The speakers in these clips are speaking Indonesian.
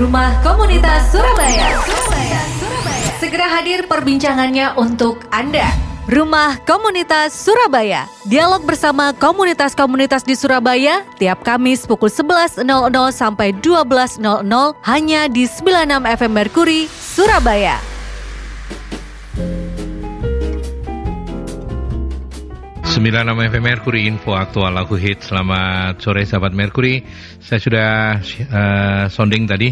Rumah Komunitas Surabaya. Surabaya. Surabaya. Segera hadir perbincangannya untuk Anda. Rumah Komunitas Surabaya. Dialog bersama komunitas-komunitas di Surabaya tiap Kamis pukul 11.00 sampai 12.00 hanya di 96 FM Merkuri, Surabaya. Sembilan nama FM Mercury Info Aktual Lagu Hit. Selamat sore sahabat Mercury. Saya sudah uh, sounding tadi.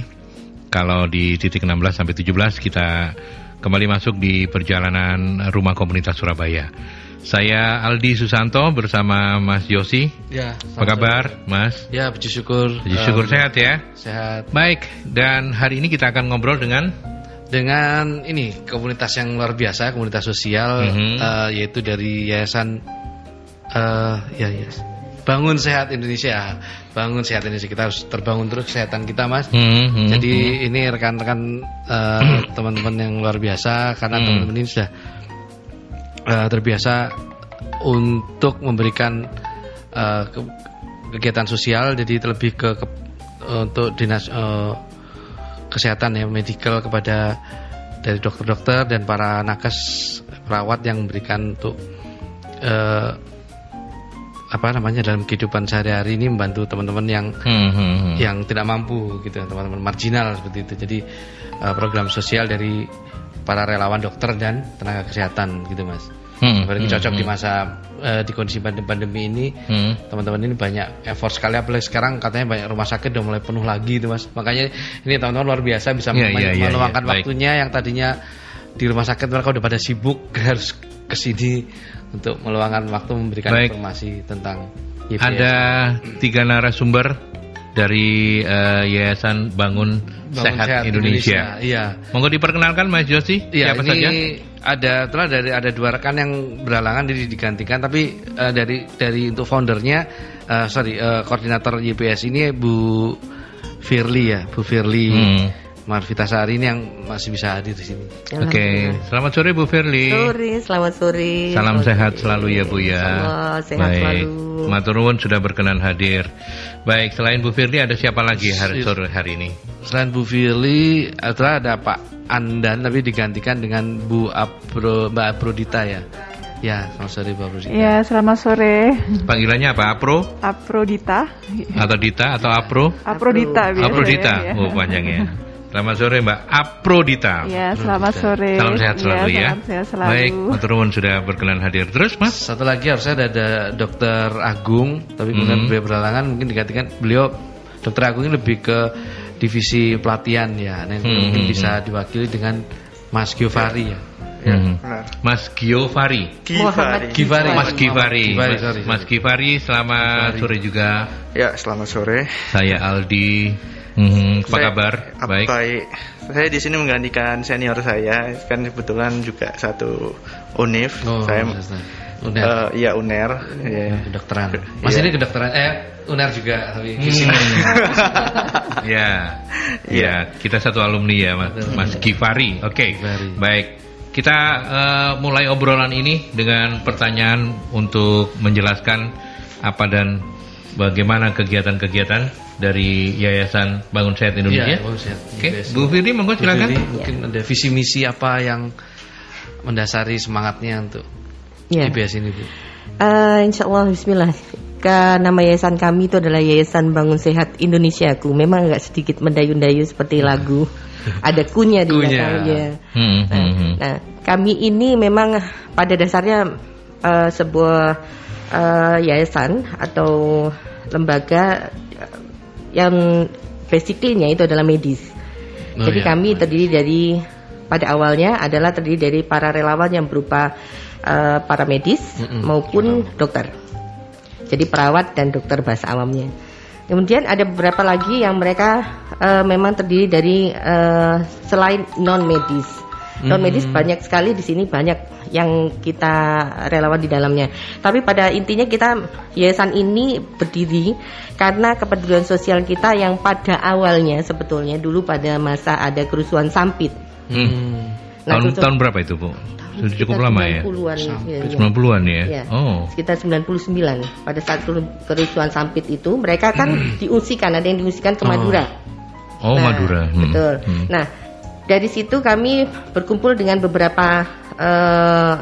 Kalau di titik 16 sampai 17 Kita kembali masuk di perjalanan Rumah Komunitas Surabaya. Saya Aldi Susanto bersama Mas Yosi. Ya, Apa kabar Mas? Ya, puji syukur. Puji syukur um, sehat ya? Sehat. Baik, dan hari ini kita akan ngobrol dengan? Dengan ini, komunitas yang luar biasa Komunitas sosial Mhm. uh, Yaitu dari Yayasan uh, Ya, ya Bangun Sehat Indonesia. Bangun Sehat Indonesia. Kita harus terbangun terus kesehatan kita mas. Hmm, hmm, Jadi hmm. ini rekan-rekan uh, teman-teman yang luar biasa Karena Hmm. teman-teman ini sudah uh, terbiasa Untuk memberikan uh, ke- kegiatan sosial. Jadi terlebih ke, ke- untuk dinas uh, kesehatan ya medical kepada dari dokter-dokter dan para nakes perawat yang memberikan untuk eh, apa namanya dalam kehidupan sehari-hari ini membantu teman-teman yang Hmm, hmm, hmm. yang tidak mampu gitu teman-teman marginal seperti itu jadi eh, program sosial dari para relawan dokter dan tenaga kesehatan gitu mas Hmm, apalagi hmm, cocok di hmm. masa eh, di kondisi pandemi, ini Hmm. teman-teman ini banyak effort sekali apalagi sekarang katanya banyak rumah sakit udah mulai penuh lagi itu mas makanya ini teman-teman luar biasa bisa mem- iya, iya, meluangkan. Baik. waktunya yang tadinya di rumah sakit mereka udah pada sibuk harus ke sini untuk meluangkan waktu memberikan Baik. informasi tentang YPS. Ada tiga narasumber dari eh, Yayasan Bangun, Bangun Sehat, Indonesia. Iya. Monggo diperkenalkan Mas Josi, Iya, siapa ini saja? ada telah dari ada dua rekan yang berhalangan jadi digantikan tapi eh, dari dari untuk foundernya eh, sorry eh, koordinator YPS ini Bu Firly ya Bu Firly Hmm. Marvitasari ini yang masih bisa hadir di sini. Oke, selamat sore Bu Firly. Sore, selamat sore. Salam Selamat sehat sore. selalu ya Bu ya. Sama, sehat Baik. selalu. Matur nuwun sudah berkenan hadir. Baik, selain Bu Firly ada siapa lagi hari sore hari ini? Selain Bu Firly, ada Pak Andan tapi digantikan dengan Bu Apro, Mbak Aprodita ya. Ya, selamat sore Bu Aprodita. Ya, selamat sore. Panggilannya apa? Apro Aprodita. atau Dita atau Apro? Aprodita biasa Aprodita. ya. Oh, panjangnya. Selamat sore Mbak Aprodita. Ya, selamat sore. Salam sehat selalu ya. Salam sehat selalu. Baik, matur nuwun sudah berkenan hadir. Terus Mas? Satu lagi harusnya ada, ada Dokter Agung, tapi kemudian Hmm. beliau berhalangan mungkin digantikan beliau Dokter Agung ini lebih ke divisi pelatihan ya. Nah, Hmm, mungkin hmm, bisa diwakili dengan Mas Giovanni ya. Hmm. Mas Giovanni. Muhammad Givari. Mas Givari. Mas, Mas Givari, selamat Givari. sore juga. Ya, selamat sore. Saya Aldi. Mhm, apa Saya- kabar? Baik. Baik. Saya di sini menggantikan senior saya, kan kebetulan juga satu univ. Oh, saya. UNER. eh, iya UNER. Iya. kedokteran. Mas Iya. ini kedokteran eh UNER juga tapi Hmm. visi Ya, ya, kita satu alumni ya, Mas, Mas Givari. Oke, Givari. baik. Kita eh, mulai obrolan ini dengan pertanyaan untuk menjelaskan apa dan bagaimana kegiatan-kegiatan dari Yayasan Bangun Sehat Indonesia. Iya, bagus ya. Oke, Yes. Bu Firly, monggo silakan. Firly, mungkin ada visi misi apa yang mendasari semangatnya untuk Ya. IBS ini Bu? Eh, insya Allah Bismillah. Ke nama yayasan kami itu adalah Yayasan Bangun Sehat Indonesia. Ku memang agak sedikit mendayu-dayu seperti lagu. Ada kunya di belakangnya. Hmm, Nah, hmm, hmm. nah, kami ini memang pada dasarnya eh, sebuah eh, yayasan atau lembaga yang basically-nya itu adalah medis. Oh, Jadi ya. kami terdiri dari pada awalnya adalah terdiri dari para relawan yang berupa eh, para medis Mm-mm. maupun dokter. Jadi perawat dan dokter bahasa awamnya. Kemudian ada beberapa lagi yang mereka eh, memang terdiri dari eh, selain non medis. Non medis banyak sekali di sini banyak yang kita relawan di dalamnya. Tapi pada intinya kita yayasan ini berdiri karena kepedulian sosial kita yang pada awalnya sebetulnya dulu pada masa ada kerusuhan Sampit. Hmm. Nah, tahun, tahun berapa itu, Bu? Sudah cukup lama ya? 90-an, ya, ya. 90-an ya? Ya. Oh. sekitar 99 pada saat keru- kerusuhan Sampit itu mereka kan diungsikan ada yang diungsikan ke Oh. Madura Oh, Nah, Madura. Hmm. betul Hmm. nah dari situ kami berkumpul dengan beberapa eh,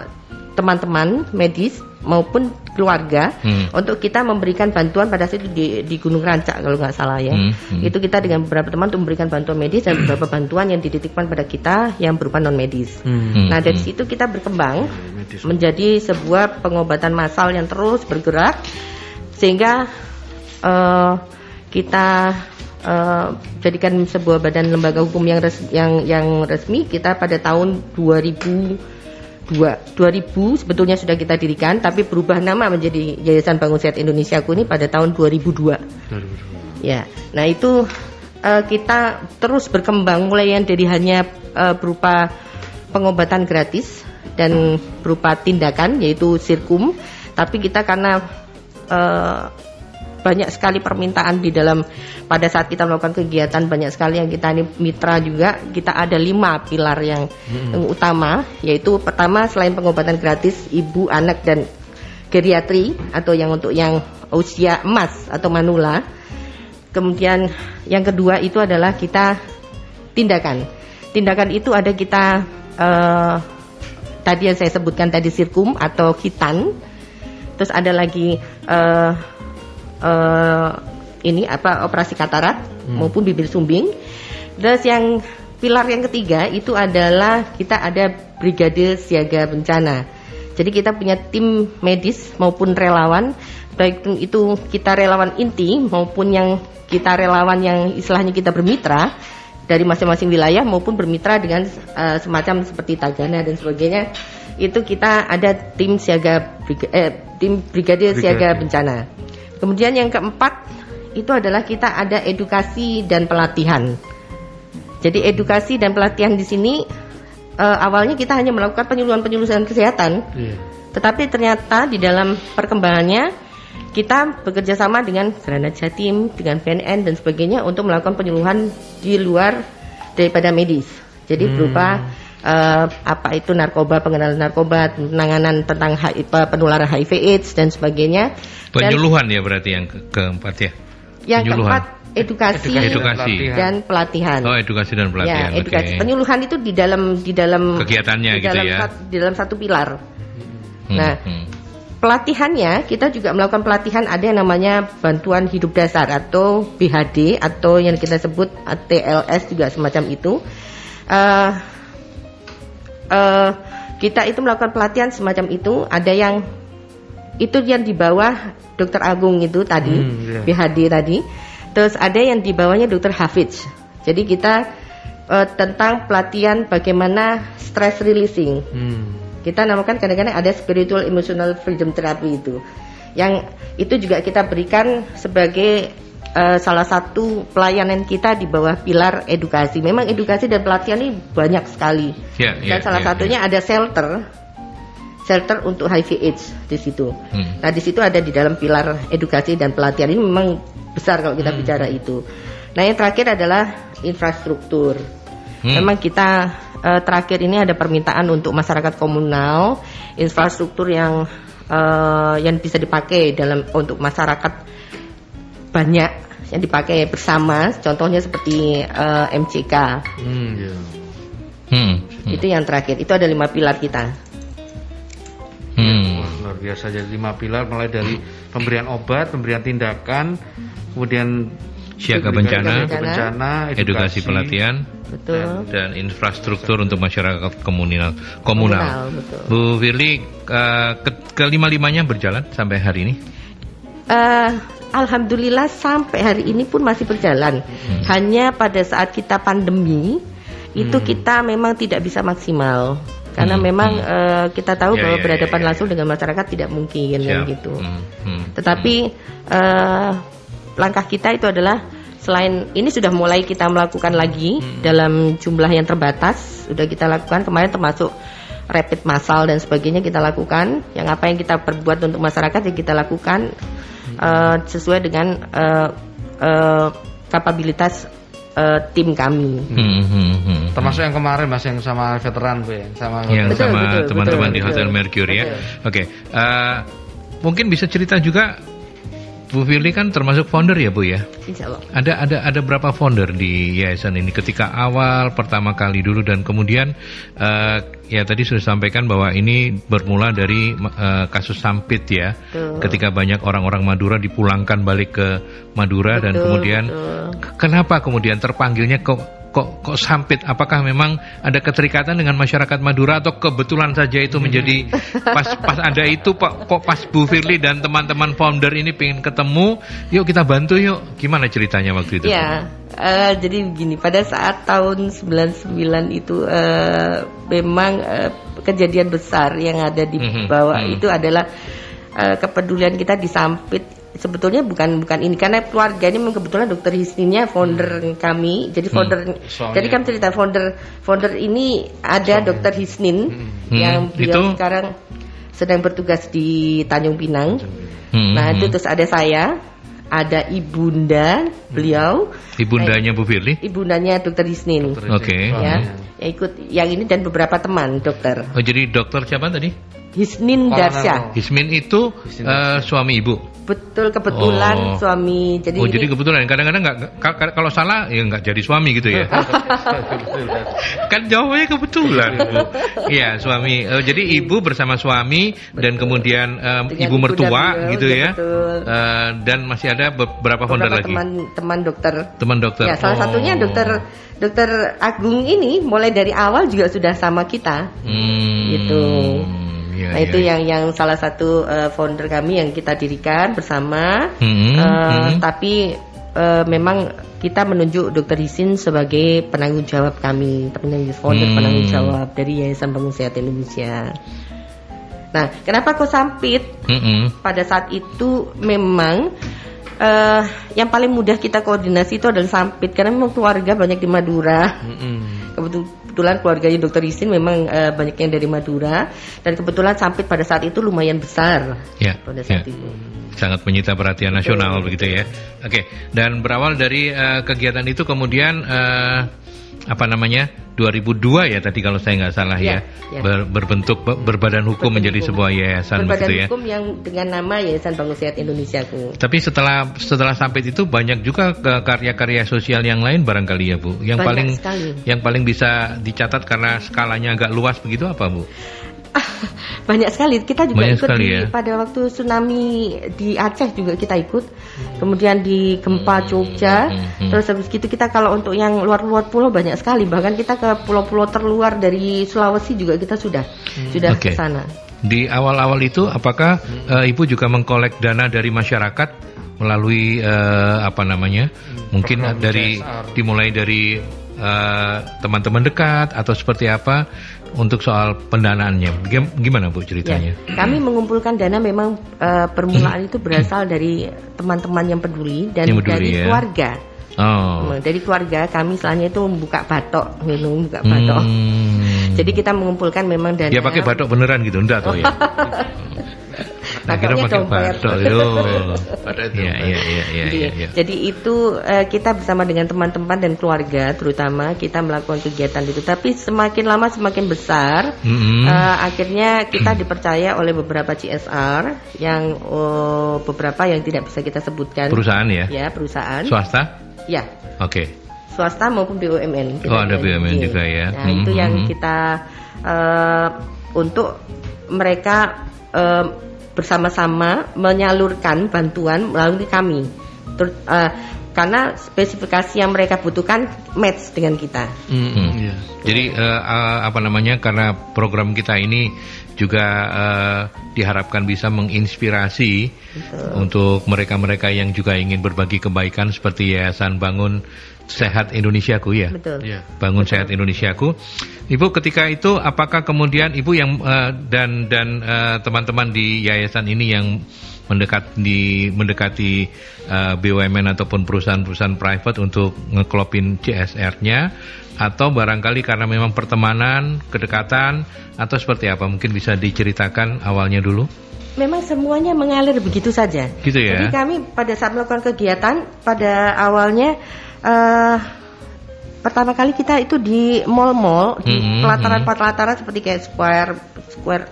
teman-teman medis maupun keluarga Hmm. untuk kita memberikan bantuan pada saat itu di, di Gunung Rancak kalau nggak salah ya Hmm, hmm. itu kita dengan beberapa teman untuk memberikan bantuan medis dan beberapa bantuan yang dititipkan pada kita yang berupa non medis Hmm, Nah dari hmm. situ kita berkembang Medis. menjadi sebuah pengobatan massal yang terus bergerak sehingga eh, kita eh, jadikan sebuah badan lembaga hukum yang res- yang yang resmi kita pada tahun 2002 2000 sebetulnya sudah kita dirikan tapi berubah nama menjadi Yayasan Bangun Sehat Indonesia ini pada tahun 2002. Ya, nah itu eh, kita terus berkembang mulai yang dari hanya eh, berupa pengobatan gratis dan berupa tindakan yaitu sirkum, tapi kita karena eh, banyak sekali permintaan di dalam pada saat kita melakukan kegiatan banyak sekali yang kita ini mitra juga kita ada lima pilar yang, yang utama yaitu pertama selain pengobatan gratis ibu anak dan geriatri atau yang untuk yang usia emas atau manula Kemudian yang kedua itu adalah kita tindakan. Tindakan itu ada kita eh, tadi yang saya sebutkan tadi sirkum atau hitan. Terus ada lagi eh, eh, ini apa operasi katarak maupun bibir sumbing. Terus yang pilar yang ketiga itu adalah kita ada brigade siaga bencana. Jadi kita punya tim medis maupun relawan, baik itu kita relawan inti maupun yang kita relawan yang istilahnya kita bermitra dari masing-masing wilayah maupun bermitra dengan eh, semacam seperti Tagana dan sebagainya. Itu kita ada tim siaga briga- eh, tim brigade siaga bencana. Kemudian yang keempat itu adalah kita ada edukasi dan pelatihan. Jadi edukasi dan pelatihan di sini eh, awalnya kita hanya melakukan penyuluhan-penyuluhan kesehatan, Iya. tetapi ternyata di dalam perkembangannya kita bekerja sama dengan Granat Jatim, dengan BNN dan sebagainya untuk melakukan penyuluhan di luar daripada medis. Jadi berupa eh, apa itu narkoba, pengenalan narkoba, penanganan tentang HIV, penularan HIV/AIDS dan sebagainya. Dan Penyuluhan ya berarti yang ke- keempat ya. yang penyuluhan. keempat edukasi, Edukasi. dan pelatihan. Oh, edukasi dan pelatihan. Ya, edukasi. Oke. Penyuluhan itu di dalam di dalam Kegiatannya di gitu dalam ya. sat- di dalam satu pilar. Hmm, Nah, hmm. pelatihannya kita juga melakukan pelatihan ada yang namanya bantuan hidup dasar atau BHD atau yang kita sebut TLS juga semacam itu. Eh, eh, kita itu melakukan pelatihan semacam itu. Ada yang itu yang di bawah Dokter Agung itu tadi Hmm, iya. BHD tadi. Terus ada yang di bawahnya Dokter Hafiz. Jadi kita eh, tentang pelatihan bagaimana stress releasing. Hmm. Kita namakan kadang-kadang ada spiritual emotional freedom therapy itu. Yang itu juga kita berikan sebagai eh, salah satu pelayanan kita di bawah pilar edukasi. Memang edukasi dan pelatihan ini banyak sekali. Ya, Dan ya, salah ya, satunya ada shelter. Shelter untuk HIV AIDS di situ. Hmm. Nah, di situ ada di dalam pilar edukasi dan pelatihan ini memang besar kalau kita bicara itu. Nah, yang terakhir adalah infrastruktur. Hmm. Memang kita eh, terakhir ini ada permintaan untuk masyarakat komunal, infrastruktur yang eh, yang bisa dipakai dalam untuk masyarakat banyak yang dipakai bersama. Contohnya seperti eh, MCK. Hmm, iya. Hmm. Hmm. Itu yang terakhir. Itu ada lima pilar kita. Hmm. Wah, luar biasa jadi lima pilar mulai dari pemberian obat, pemberian tindakan, kemudian Siaga bencana, bencana, edukasi pelatihan, Betul. dan infrastruktur untuk masyarakat komunal. Komunal. Komunal, betul. Bu Firly, eh, ke kelima-limanya berjalan sampai hari ini? Eh, Alhamdulillah sampai hari ini pun masih berjalan. Hmm. Hanya pada saat kita pandemi itu kita memang tidak bisa maksimal karena Hmm, memang hmm. eh, kita tahu Ya, bahwa ya, berhadapan ya, ya. langsung dengan masyarakat tidak mungkin Siap. gitu. Hmm, hmm, Tetapi eh, langkah kita itu adalah selain ini sudah mulai kita melakukan lagi Hmm. dalam jumlah yang terbatas sudah kita lakukan kemarin termasuk rapid massal dan sebagainya kita lakukan yang apa yang kita perbuat untuk masyarakat yang kita lakukan Hmm. eh, sesuai dengan eh, eh, kapabilitas eh, tim kami. Hmm, hmm, hmm. Termasuk yang kemarin Mas yang sama veteran Bu ya, sama yang Betul, sama teman-teman di Hotel betul. Mercury ya. Oke, eh, mungkin bisa cerita juga Bu Firly kan termasuk founder ya Bu ya. Insya Allah. Ada ada ada berapa founder di yayasan ini ketika awal pertama kali dulu dan kemudian eh, ya tadi sudah sampaikan bahwa ini bermula dari eh, kasus Sampit ya. Betul. Ketika banyak orang-orang Madura dipulangkan balik ke Madura dan Betul, kemudian betul. kenapa kemudian terpanggilnya kok kok kok Sampit? Apakah memang ada keterikatan dengan masyarakat Madura atau kebetulan saja itu menjadi pas pas ada itu Pak kok pas Bu Firly dan teman-teman founder ini pengen ketemu, yuk kita bantu yuk. Gimana ceritanya waktu itu? Ya, eh, jadi begini pada saat tahun 99 itu eh, memang eh, kejadian besar yang ada di Mhm, bawah mhm. itu adalah eh, kepedulian kita di Sampit. Sebetulnya bukan bukan ini karena keluarga ini memang kebetulan dokter Hisninya founder kami. Jadi founder Soalnya- jadi kami cerita founder founder ini ada dokter Hisnin Hmm, yang itu- beliau sekarang sedang bertugas di Tanjung Pinang. Hmm, Nah, hmm. itu terus ada saya, ada ibunda beliau, ibundanya Bu Firly. ibundanya dokter Hisnin. Oke. Ya, yang ikut yang ini dan beberapa teman dokter. Oh jadi dokter siapa tadi? Hisnin. Darsya. Hismin itu Hismin eh, suami ibu. Betul Oh. kebetulan suami. Jadi oh ini- jadi kebetulan kadang-kadang nggak ka- ka- kalau salah ya nggak jadi suami gitu ya. kan jawabannya kebetulan Bu. Iya suami. Eh, jadi ibu bersama suami dan kemudian em, Dengan ibu mertua beliau, gitu ya, ya. betul. Eh, dan masih ada beberapa founder lagi. teman teman dokter. Teman dokter. Ya, salah Oh. satunya dokter dokter Agung ini mulai dari awal juga sudah sama kita. Hmm, Gitu. Iya, nah, iya, itu iya. yang yang salah satu eh, founder kami yang kita dirikan bersama. Hmm, Eh, hmm. Tapi eh, memang kita menunjuk Dokter Hisin sebagai penanggung jawab kami, penanggung founder Hmm. penanggung jawab dari Yayasan Bangun Sehat Indonesia. Nah, kenapa kok sampit? Hmm, hmm. Pada saat itu memang eh, yang paling mudah kita koordinasi itu adalah sampit karena memang keluarga banyak di Madura. Kebetulan keluarganya Dokter Hisin memang eh, banyak yang dari Madura dan kebetulan sampit pada saat itu lumayan besar Ya, pada ya. saat itu. sangat menyita perhatian nasional begitu ya. Oke, dan berawal dari eh, kegiatan itu kemudian eh, apa namanya 2002 ya tadi kalau saya nggak salah ya, Ya, ya. Ber- berbentuk ber- berbadan hukum Berbadan menjadi hukum. sebuah yayasan Berbadan begitu ya. hukum yang dengan nama Yayasan Bangun Sehat Indonesia ku. Tapi setelah setelah sampai itu banyak juga karya-karya sosial yang lain barangkali ya Bu. Yang Banyak paling sekali. yang paling bisa dicatat karena skalanya agak luas begitu apa Bu? Banyak sekali. Kita juga Banyak ikut sekali di, ya. pada waktu tsunami di Aceh juga kita ikut. Kemudian di gempa Jogja. hmm, hmm. Terus habis gitu kita kalau untuk yang luar-luar pulau banyak sekali. Bahkan kita ke pulau-pulau terluar dari Sulawesi juga kita sudah sudah Oke. ke sana. Di awal-awal itu apakah eh, Ibu juga mengkolek dana dari masyarakat melalui eh, apa namanya? Mungkin Program dari CSR. dimulai dari eh, teman-teman dekat atau seperti apa untuk soal pendanaannya. Gim- Gimana Bu Ya, ceritanya? kami mengumpulkan dana memang eh, permulaan itu berasal dari teman-teman yang peduli dan Yang peduli, dari ya. keluarga. Oh. Nah, Dari keluarga kami selainnya itu membuka batok, gitu, membuka batok. Hmm. Jadi kita mengumpulkan memang dana. Dia pakai batok beneran gitu, enggak toh ya? Nah, dompet. Iya, iya, iya, iya, Jadi, iya, jadi itu eh, kita bersama dengan teman-teman dan keluarga terutama kita melakukan kegiatan itu. Tapi semakin lama semakin besar. Mm-mm. eh, akhirnya kita dipercaya oleh beberapa CSR yang oh, beberapa yang tidak bisa kita sebutkan. Perusahaan ya? Ya perusahaan. Swasta? Ya Oke. swasta maupun BUMN. Oh, ada BUMN juga ya. Nah, itu Hmm, yang hmm. kita eh, untuk mereka eh, bersama-sama menyalurkan bantuan melalui kami. Ter- eh, karena spesifikasi yang mereka butuhkan match dengan kita. Hmm. Iya. Jadi eh, eh, apa namanya karena program kita ini juga eh, diharapkan bisa menginspirasi untuk mereka-mereka yang juga ingin berbagi kebaikan seperti Yayasan Bangun Sehat Indonesiaku ya. Betul. Iya. Bangun Sehat Indonesiaku. Ibu ketika itu apakah kemudian Ibu yang eh, dan dan eh, teman-teman di yayasan ini yang mendekat di mendekati eh, BUMN ataupun perusahaan-perusahaan private untuk ngeklopin CSR-nya atau barangkali karena memang pertemanan, kedekatan atau seperti apa? Mungkin bisa diceritakan awalnya dulu. Memang semuanya mengalir begitu saja. Gitu ya. Jadi kami pada saat melakukan kegiatan pada awalnya eh pertama kali kita itu di mall-mall di Mhm, pelataran-pelataran seperti kayak square square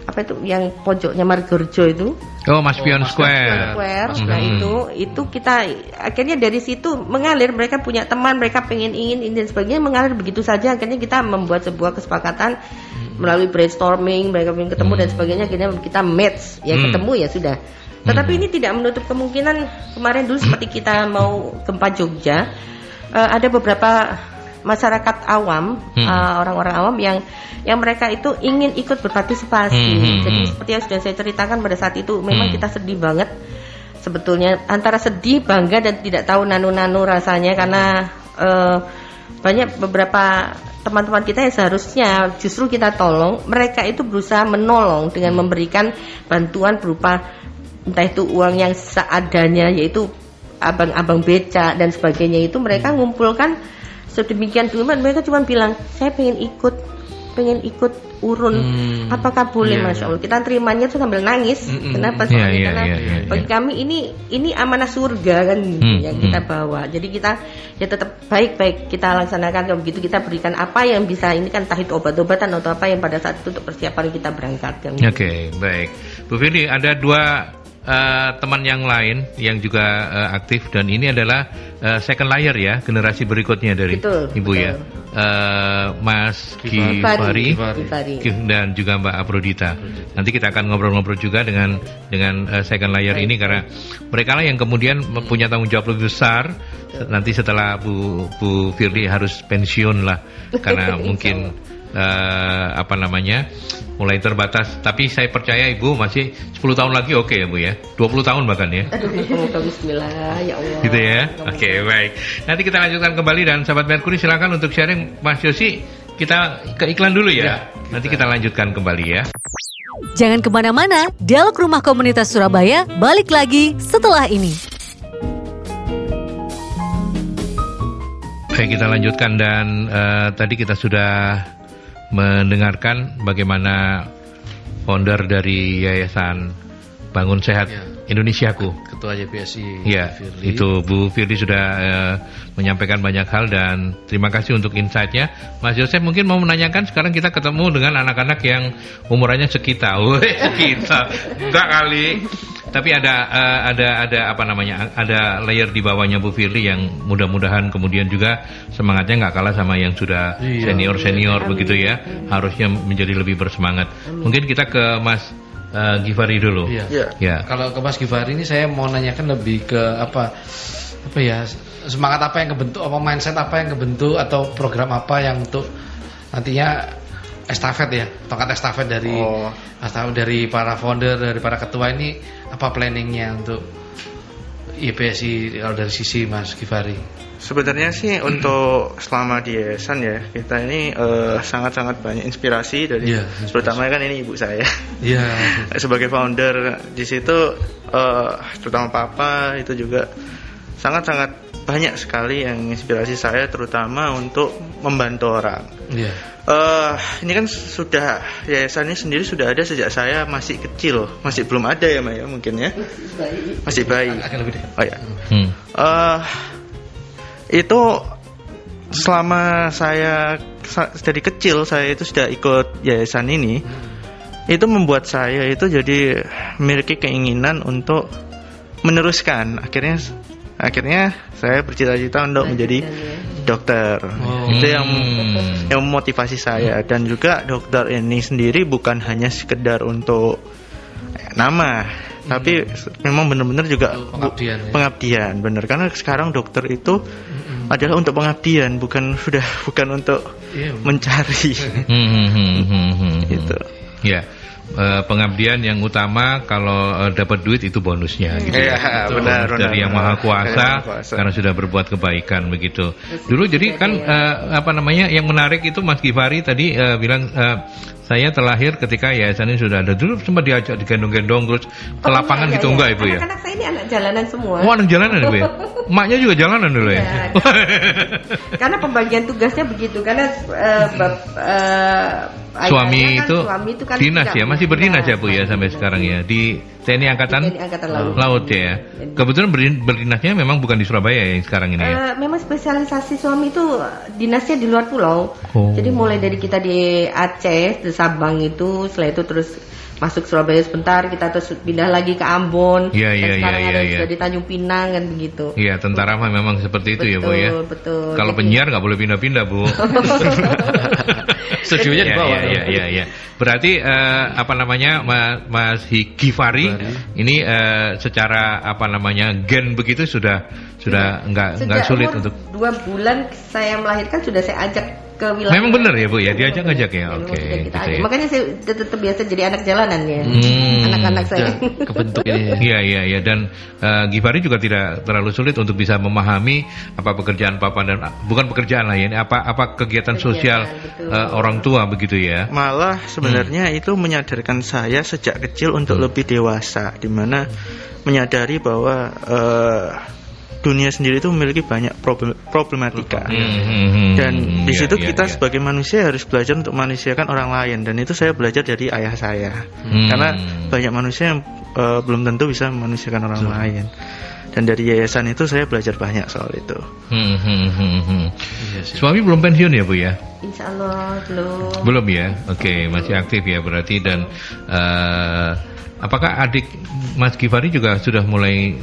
apa itu yang pojoknya Margorjo itu Oh, Mas Pion Mas Square. Square Mhm. nah itu itu kita akhirnya dari situ mengalir mereka punya teman mereka pengen ingin ini dan sebagainya mengalir begitu saja akhirnya kita membuat sebuah kesepakatan melalui brainstorming mereka pengen ketemu dan sebagainya akhirnya kita match ya Hmm. ketemu ya sudah tetapi ini tidak menutup kemungkinan kemarin dulu seperti kita mau gempa Jogja eh, ada beberapa masyarakat awam Hmm. eh, orang-orang awam yang yang mereka itu ingin ikut berpartisipasi Hmm, hmm, jadi hmm. seperti yang sudah saya ceritakan pada saat itu memang Hmm. kita sedih banget sebetulnya antara sedih bangga dan tidak tahu nano-nano rasanya karena eh, banyak beberapa teman-teman kita yang seharusnya justru kita tolong mereka itu berusaha menolong dengan memberikan bantuan berupa entah itu uang yang seadanya yaitu abang-abang beca dan sebagainya itu mereka ngumpulkan sedemikian dulu mereka cuma bilang saya pengen ikut pengen ikut urun Hmm. apakah boleh Iya, masya. Allah kita terimanya tuh sambil nangis Mm-mm. kenapa Iya, soalnya iya, karena iya, iya, bagi iya. kami ini ini amanah surga kan Hmm, yang kita hmm. bawa jadi kita ya tetap baik-baik kita laksanakan kalau begitu kita berikan apa yang bisa ini kan entah itu obat-obatan atau apa yang pada saat itu untuk persiapan kita berangkat kan Oke, baik. Bu Firly, ada dua eh, teman yang lain yang juga eh, aktif dan ini adalah eh, second layer ya, generasi berikutnya dari Betul, Ibu betul. ya. Eh, Mas. Gifari. dan juga Mbak Afrodita. Nanti kita akan ngobrol-ngobrol juga dengan dengan eh, second layer ini karena mereka lah yang kemudian punya tanggung jawab lebih besar nanti setelah Bu Bu Firly harus pensiun lah karena mungkin eh, apa namanya mulai terbatas. Tapi saya percaya Ibu masih 10 tahun lagi oke ya Bu ya? 20 tahun bahkan ya? Aduh Bismillah ya Allah. Gitu ya? Oke baik. Nanti kita lanjutkan kembali dan sahabat Merkuri silakan untuk sharing. Mas Yosi kita ke iklan dulu ya, Ya, nanti kita lanjutkan kembali ya. Jangan ke mana-mana, Dialog Rumah Komunitas Surabaya balik lagi setelah ini. Baik, kita lanjutkan dan eh, tadi kita sudah mendengarkan bagaimana founder dari Yayasan Bangun Sehat Ya. Indonesiaku. Ketua YPSI Ya, Firly. itu Bu Firly sudah eh, menyampaikan banyak hal dan terima kasih untuk insight-nya. Mas Yosef mungkin mau menanyakan sekarang kita ketemu dengan anak-anak yang umurannya sekitar, sekitar, enggak kali. Tapi ada eh, ada ada apa namanya? Ada layer di bawahnya Bu Firly yang mudah-mudahan kemudian juga semangatnya nggak kalah sama yang sudah Iya. senior-senior begitu ya. Harusnya menjadi lebih bersemangat. Mungkin kita ke Mas eh, Givari dulu. Iya. Iya. Ya. Kalau ke Mas Givari ini saya mau nanyakan lebih ke apa apa ya semangat apa yang kebentuk apa mindset apa yang kebentuk atau program apa yang untuk nantinya estafet ya tongkat estafet dari Oh. estafet dari para founder dari para ketua ini apa planningnya untuk IPSI kalau dari sisi Mas Givari Sebenarnya sih untuk selama di yayasan ya kita ini eh, sangat-sangat banyak inspirasi dari inspirasi. terutama kan ini ibu saya Iya sebagai founder di situ eh, terutama papa itu juga sangat-sangat banyak sekali yang inspirasi saya terutama untuk membantu orang. iya Eh ini kan sudah yayasan ini sendiri sudah ada sejak saya masih kecil, masih belum ada ya Maya mungkin ya, masih bayi. agak lebih deh Oh ya. Hmm. Eh itu selama saya sa- dari kecil saya itu sudah ikut yayasan ini itu membuat saya itu jadi memiliki keinginan untuk meneruskan. Akhirnya akhirnya saya bercita-cita untuk menjadi dokter. Oh. itu yang Hmm. yang memotivasi saya. Dan juga dokter ini sendiri bukan hanya sekedar untuk nama tapi memang benar-benar juga pengabdian ya. pengabdian bener karena sekarang dokter itu adalah untuk pengabdian bukan sudah bukan untuk Iya. mencari Hmm, hmm, hmm, hmm, hmm. gitu Ya, eh, pengabdian yang utama kalau eh, dapat duit itu bonusnya. Gitu Iya, ya. benar, Dari benar, yang benar. maha kuasa, Kuasa. karena sudah berbuat kebaikan begitu. Dulu jadi kan eh, apa namanya yang menarik itu Mas Givari tadi eh, bilang eh, saya terlahir ketika yayasan ini sudah ada. Dulu sempat diajak digendong-gendong terus ke Oh, lapangan iya, gitu iya. enggak ibu ya? Anak-anak saya ini anak jalanan semua. Oh anak jalanan ibu ya? Emaknya juga jalanan dulu ya? Iya. karena pembagian tugasnya begitu karena eh, bap- eh, suami kan, itu suami itu kan dinas ya masih berdinas ya bu ya sampai sekarang ya di TNI Angkatan TNI Angkatan Laut. Laut ya kebetulan berdinasnya memang bukan di Surabaya ya yang sekarang ini ya. Eh, memang spesialisasi suami itu dinasnya di luar pulau. Oh. Jadi mulai dari kita di Aceh, di Sabang itu, setelah itu terus masuk Surabaya sebentar, kita terus pindah lagi ke Ambon. Iya, dan iya, sekarang iya, ada iya, sudah iya. di Tanjung Pinang kan begitu. Iya, tentara mah memang seperti itu ya Bu ya. Betul, betul. Kalau Jadi- penyiar nggak boleh pindah-pindah Bu. Studionya di Iya, bawah. Iya, iya, iya, iya. Berarti eh, apa namanya Ma- Mas Hi- Gifari ini eh, secara apa namanya gen begitu sudah sudah nggak nggak Sejak sulit untuk dua bulan saya melahirkan sudah saya ajak ke wilayah. Memang benar ya Bu ya diajak ngajak ya. Oke. kita gitu ya. Makanya saya tetap biasa jadi anak jalanan ya. Hmm. Anak-anak saya. Kebentuk ini ya. Iya iya iya dan eh, Gifari juga tidak terlalu sulit untuk bisa memahami apa pekerjaan papa dan bukan pekerjaan lah ya ini apa apa kegiatan Kegiatan, sosial betul. eh, orang tua begitu ya. Malah sebenarnya Hmm. itu menyadarkan saya sejak kecil untuk lebih dewasa, di mana menyadari bahwa eh, dunia sendiri itu memiliki banyak problem- problematika. Hmm, hmm, hmm, Dan hmm, di situ iya, kita iya. sebagai manusia harus belajar untuk manusiakan orang lain dan itu saya belajar dari ayah saya. Hmm. Karena banyak manusia yang eh, belum tentu bisa memanusiakan orang lain. Dan dari yayasan itu saya belajar banyak soal itu. Hmm, hmm, hmm, hmm. Iya sih. Suami belum pensiun ya Bu ya? Insya Allah belum. Belum ya, oke masih aktif ya berarti dan eh, apakah adik Mas Gifari juga sudah mulai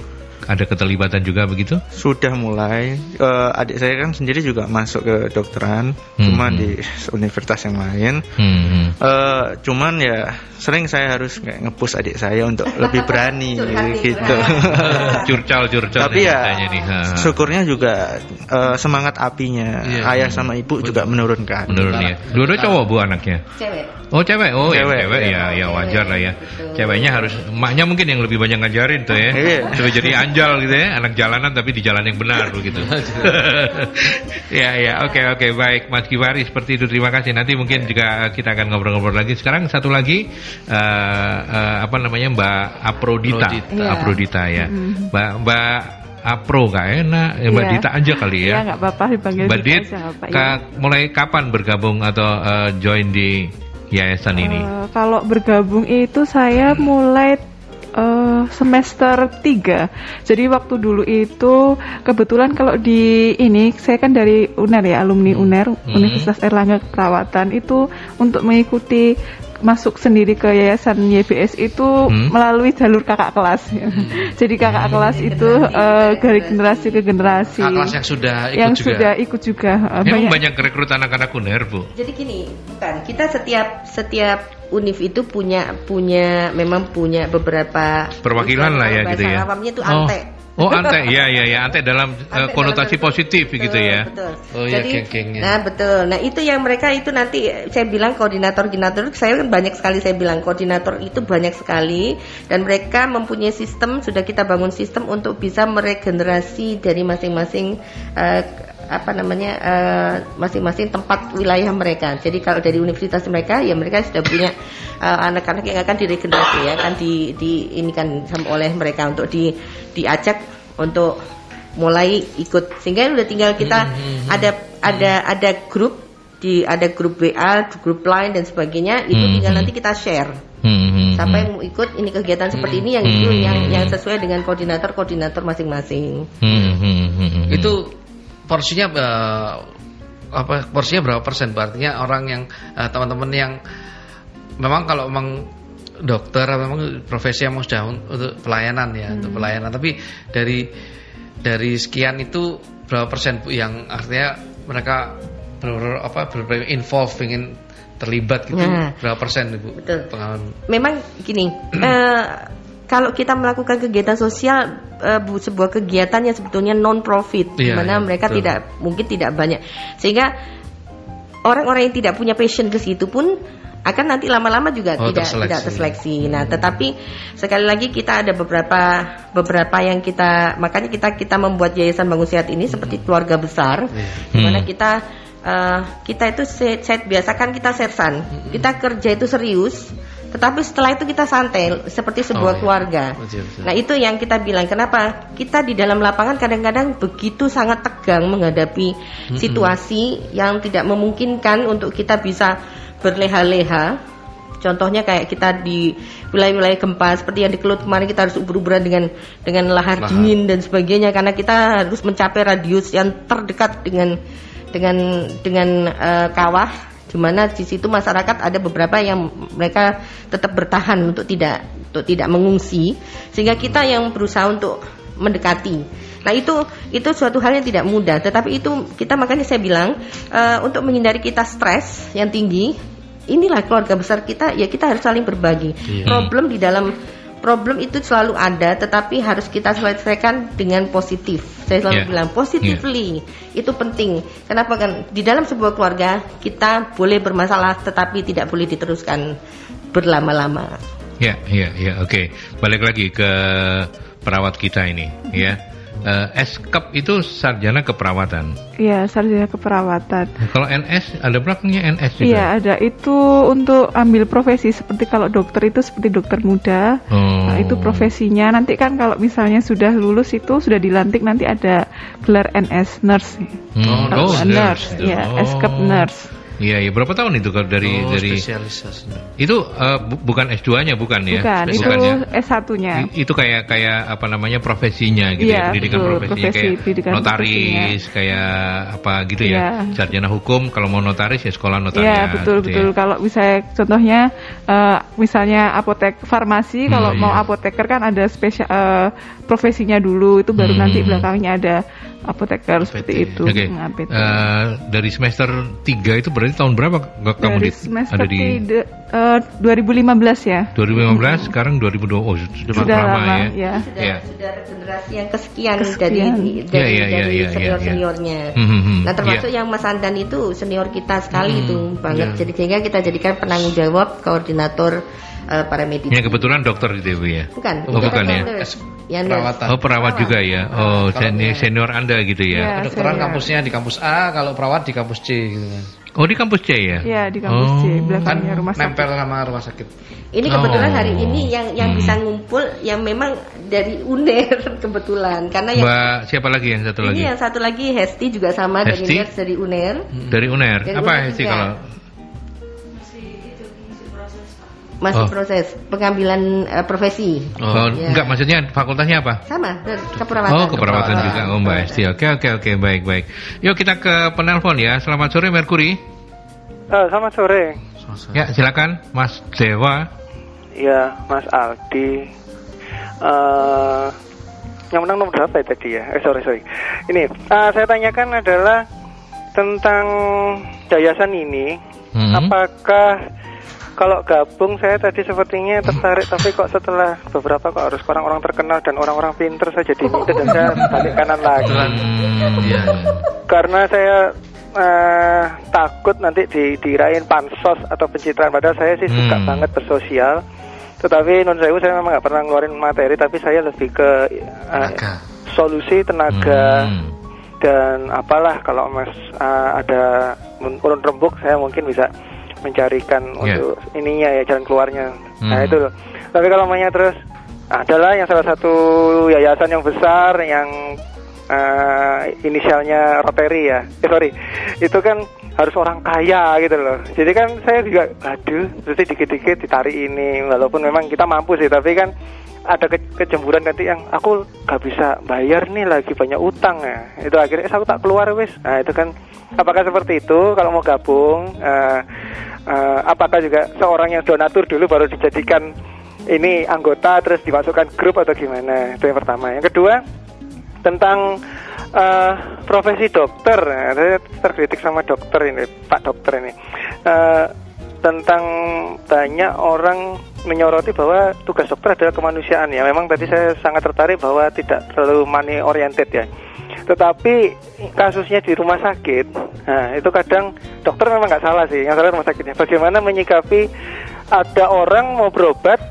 ada keterlibatan juga begitu? Sudah mulai eh, adik saya kan sendiri juga masuk ke dokteran, Hmm. cuma di universitas yang lain. Hmm, hmm. Eh, cuman ya sering saya harus kayak ngepush adik saya untuk lebih berani gitu. curhat. curcal curcal Tapi ya katanya nih. ha. syukurnya juga eh, semangat apinya Iya. ayah sama ibu juga menurunkan. Menurun ya. Dua-dua cowok bu anaknya. Cewek. Oh cewek, oh ya, Cewek, cewek iya. ya, ya wajar lah ya. Betul. Ceweknya harus, emaknya mungkin yang lebih banyak ngajarin tuh ya. Iya. Supaya jadi anjal gitu ya, anak jalanan tapi di jalan yang benar begitu. ya ya, oke oke baik Mas Kiwari seperti itu terima kasih. Nanti mungkin juga kita akan ngobrol-ngobrol lagi. Sekarang satu lagi eh, eh, apa namanya Mbak Aprodita, Aprodita. Aprodita ya. Mbak Mbak Apro gak enak, ya, Mbak Iya. Dita aja kali ya. Iya nggak apa-apa dipanggil Mbak Dita Dit, aja, nggak apa, ka- iya. mulai kapan bergabung atau eh, join di yayasan ini? Eh, kalau bergabung itu saya mulai eh, semester 3 Jadi waktu dulu itu kebetulan kalau di ini saya kan dari UNER ya alumni UNER Hmm. Universitas Erlangga Keperawatan itu untuk mengikuti masuk sendiri ke yayasan YBS itu Hmm. melalui jalur kakak kelas. Jadi kakak kelas itu eh, dari generasi ke generasi. Kakak kelas yang sudah ikut yang juga. sudah ikut juga eh, Memang banyak. banyak rekrut anak-anak UNER, Bu. Jadi gini, bukan kita setiap setiap univ itu punya punya memang punya beberapa Perwakilan lah ya gitu ya. awamnya itu Oh. ante. Oh, ante. Iya, iya, ya, ante dalam eh, Ante konotasi dalam- positif Betul, gitu ya. Betul. Oh iya, Jadi, geng-gengnya. Nah betul. Nah itu yang mereka itu nanti saya bilang koordinator-koordinator saya kan banyak sekali saya bilang koordinator itu banyak sekali dan mereka mempunyai sistem sudah kita bangun sistem untuk bisa meregenerasi dari masing-masing eh, apa namanya eh, masing-masing tempat wilayah mereka. Jadi kalau dari universitas mereka ya mereka sudah punya eh, anak-anak yang akan diregenerasi ya akan di, di ini kan sama oleh mereka untuk di diajak untuk mulai ikut sehingga udah tinggal kita ada ada ada grup di ada grup WA, grup lain dan sebagainya itu Hmm, tinggal hmm. nanti kita share Hmm, hmm, siapa hmm. yang mau ikut ini kegiatan seperti ini yang itu Hmm, yang hmm, yang hmm. sesuai dengan koordinator koordinator masing-masing. Hmm, hmm, hmm, hmm. Itu porsinya eh, apa porsinya berapa persen? Artinya orang yang eh, teman-teman yang memang kalau memang dokter memang profesi yang sudah un- untuk pelayanan ya untuk pelayanan tapi dari dari sekian itu berapa persen Bu yang artinya mereka benar apa benar involve ingin terlibat gitu Nah. berapa persen Ibu Betul. pengalaman Memang gini, eh, kalau kita melakukan kegiatan sosial bu- sebuah kegiatan yang sebetulnya non profit, di Iya, mana iya, mereka betul. tidak mungkin tidak banyak, sehingga orang-orang yang tidak punya passion ke situ pun akan nanti lama-lama juga Oh, tidak terseleksi. tidak terseleksi. Nah, tetapi sekali lagi kita ada beberapa beberapa yang kita makanya kita kita membuat yayasan bangun sehat ini seperti keluarga besar, di mana Hmm. kita eh, kita itu set, set biasakan kita sersan, kita kerja itu serius, tetapi setelah itu kita santai seperti Oh, iya. sebuah keluarga. Betul, betul. Nah itu yang kita bilang kenapa kita di dalam lapangan kadang-kadang begitu sangat tegang menghadapi situasi yang tidak memungkinkan untuk kita bisa berleha-leha Contohnya kayak kita di wilayah-wilayah gempa seperti yang di Kelut kemarin kita harus ubur-uburan dengan dengan lahar, Lahar. dingin dan sebagainya karena kita harus mencapai radius yang terdekat dengan dengan dengan eh, kawah di mana di situ masyarakat ada beberapa yang mereka tetap bertahan untuk tidak untuk tidak mengungsi sehingga kita yang berusaha untuk mendekati. Nah itu itu suatu hal yang tidak mudah, tetapi itu kita makanya saya bilang eh, untuk menghindari kita stres yang tinggi, inilah keluarga besar kita ya kita harus saling berbagi. Iya. Problem di dalam problem itu selalu ada, tetapi harus kita selesaikan dengan positif. Saya selalu Yeah. bilang positively itu penting. Kenapa kan di dalam sebuah keluarga kita boleh bermasalah, tetapi tidak boleh diteruskan berlama-lama. Ya, ya, ya, oke. Balik lagi ke perawat kita ini, ya. Eh, S-Cup itu sarjana keperawatan. Iya, sarjana keperawatan. Kalau NS ada belakangnya NS juga. Iya, ada itu untuk ambil profesi seperti kalau dokter itu seperti dokter muda. Oh. Nah, itu profesinya. Nanti kan kalau misalnya sudah lulus itu sudah dilantik nanti ada gelar NS nurse. Hmm, Kalau oh, nurse, nurse. ya, Oh. S-Cup nurse. Iya, iya. Berapa tahun itu kalau dari Oh, dari spesialisasinya. itu eh, bu- bukan S2-nya bukan ya? Bukan, itu ya? S1-nya. I- itu kayak kayak apa namanya profesinya gitu ya Iya, pendidikan betul, profesinya profesi, kayak pendidikan notaris kayak apa gitu ya Iya. sarjana hukum kalau mau notaris ya sekolah Iya notariat betul gitu betul. ya. Kalau misalnya contohnya eh, misalnya apotek farmasi, Hmm, kalau mau iya. apoteker kan ada spesial eh, profesinya dulu, itu baru Hmm. nanti belakangnya ada apoteker seperti itu. Oke, Nah, APT. Eh, dari semester 3 itu berarti tahun berapa kamu Dari di, semester ada di tiga, eh, 2015 ya. 2015 sekarang 2020 oh sudah, Sudah lama, lama, ya. ya. Sudah, Iya. sudah generasi yang kesekian, Kesekian. dari dari, iya, dari iya, iya, senior iya. seniornya. Hmm, hmm, hmm. Nah termasuk Iya. yang Mas Andan itu senior kita sekali Hmm, itu banget. iya. Jadi sehingga kita jadikan penanggung jawab koordinator eh, para medis. Ya kebetulan dokter gitu Ibu ya. Bukan, Oh, bukan kan ya. Ya, nurse. Perawatan. Oh perawat juga ya. Oh senior, senior Anda gitu ya. Iya. Kedokteran senior. kampusnya di kampus A, kalau perawat di kampus C gitu kan. Oh di kampus C ya? Iya di kampus C, Oh. Kan belakangnya rumah sakit. nempel sama rumah sakit. Ini kebetulan Oh. hari ini yang yang Hmm. bisa ngumpul yang memang dari UNER kebetulan karena yang Mbak siapa lagi yang satu ini lagi? yang satu lagi Hesti juga sama Hesti? dari nurse dari UNER. Dari UNER. Dari Apa UNER sih juga. kalau Masih Oh. proses pengambilan eh, profesi. Oh, Ya. enggak maksudnya fakultasnya apa? Sama keperawatan. Oh, keperawatan Keperawatan. juga. Oh, Mbak Esti. Oke, oke, oke. Baik, baik. Yuk kita ke penelpon ya. Selamat sore Merkuri. Eh, selamat sore. Ya, silakan Mas Dewa. Ya, Mas Aldi. eh yang menang nomor berapa ya tadi ya? Eh, sorry, sorry. Ini, eh, saya tanyakan adalah tentang yayasan ini. Hmm. Apakah kalau gabung saya tadi sepertinya tertarik, tapi kok setelah beberapa kok harus orang-orang terkenal dan orang-orang pinter saya jadi minder dan saya balik kanan lagi. Hmm, Iya. Karena saya eh, takut nanti di, dirain pansos atau pencitraan. Padahal saya sih suka Hmm. banget bersosial. Tetapi non sewu saya memang nggak pernah ngeluarin materi, tapi saya lebih ke Tenaga. solusi tenaga Hmm. dan apalah kalau mas eh, ada urun rembuk saya mungkin bisa mencarikan Ya. untuk ininya ya jalan keluarnya. Nah Hmm. itu loh. Tapi kalau mainnya terus adalah yang salah satu yayasan yang besar yang eh, inisialnya Rotary ya. Eh sorry, itu kan harus orang kaya gitu loh. Jadi kan saya juga, aduh, terus dikit-dikit ditarik ini, walaupun memang kita mampu sih, tapi kan ada ke- kecemburuan nanti yang aku gak bisa bayar nih lagi banyak utang ya. Itu akhirnya "Eh, aku tak keluar wis. Nah itu kan, apakah seperti itu kalau mau gabung? eh, eh, apakah juga seorang yang donatur dulu baru dijadikan ini anggota terus dimasukkan grup atau gimana? Itu yang pertama. Yang kedua tentang eh, profesi dokter. Nah, saya terkritik sama dokter ini, Pak Dokter ini. Eh, tentang banyak orang menyoroti bahwa tugas dokter adalah kemanusiaan ya. Memang tadi saya sangat tertarik bahwa tidak terlalu money oriented ya. Tetapi kasusnya di rumah sakit, nah itu kadang dokter memang nggak salah sih, yang salah rumah sakitnya. Bagaimana menyikapi ada orang mau berobat,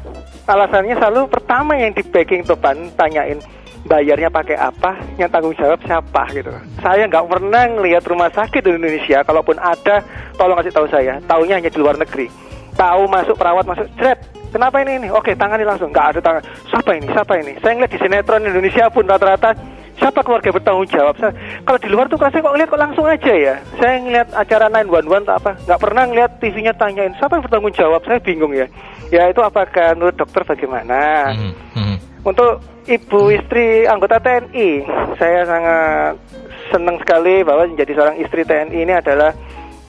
alasannya selalu pertama yang di backing depan tanyain bayarnya pakai apa, yang tanggung jawab siapa gitu. Saya nggak pernah ngelihat rumah sakit di Indonesia, kalaupun ada, tolong kasih tahu saya. Taunya hanya di luar negeri. Tahu masuk perawat masuk, jret. Kenapa ini ini? Oke, tangani langsung. Nggak ada tangan. Siapa ini? Siapa ini? Saya ngeliat di sinetron Indonesia pun rata-rata siapa keluarga bertanggung jawab? Saya, kalau di luar tuh saya kok ngeliat kok langsung aja ya. Saya ngeliat acara 911 atau apa, nggak pernah ngeliat TV-nya tanyain siapa yang bertanggung jawab. Saya bingung ya. Ya itu apakah menurut dokter bagaimana? Hmm, hmm. Untuk ibu istri anggota TNI, saya sangat senang sekali bahwa menjadi seorang istri TNI ini adalah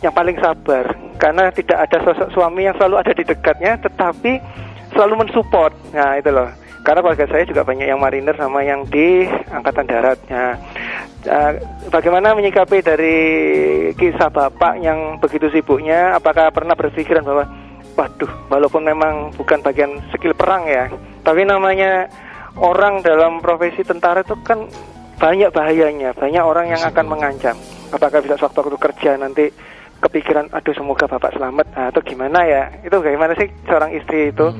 yang paling sabar karena tidak ada sosok suami yang selalu ada di dekatnya, tetapi selalu mensupport. Nah itu loh. Karena keluarga saya juga banyak yang mariner sama yang di angkatan darat. Nah, eh, bagaimana menyikapi dari kisah bapak yang begitu sibuknya? Apakah pernah berpikiran bahwa, waduh, walaupun memang bukan bagian skill perang ya, tapi namanya orang dalam profesi tentara itu kan banyak bahayanya, banyak orang yang akan mengancam. Apakah bisa sewaktu-waktu kerja nanti kepikiran, aduh semoga bapak selamat, nah, atau gimana ya? Itu bagaimana sih seorang istri itu?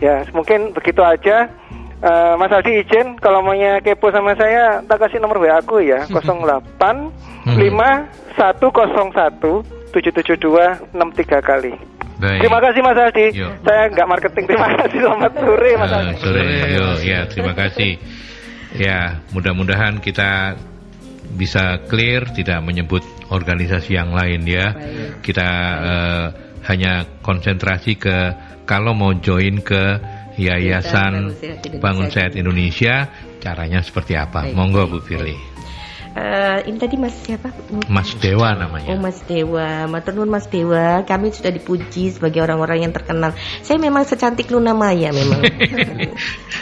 Ya mungkin begitu aja. Eh, Mas Aldi izin kalau maunya kepo sama saya, tak kasih nomor WA aku ya 08 5101 772 63 kali. Baik. Terima kasih Mas Aldi. Yo. Saya nggak marketing. Terima kasih. Selamat sore Mas Eh, Aldi. sore, yo, ya terima kasih. Ya, mudah-mudahan kita bisa clear, tidak menyebut organisasi yang lain ya. Kita eh, hanya konsentrasi ke kalau mau join ke Yayasan Bangun Sehat Indonesia. Caranya seperti apa? Baik, Monggo Bu Firly. Eh, ini tadi Mas siapa? Mas Dewa namanya. Oh Mas Dewa, Matur nuwun Mas Dewa, kami sudah dipuji sebagai orang-orang yang terkenal. Saya memang secantik Luna Maya memang.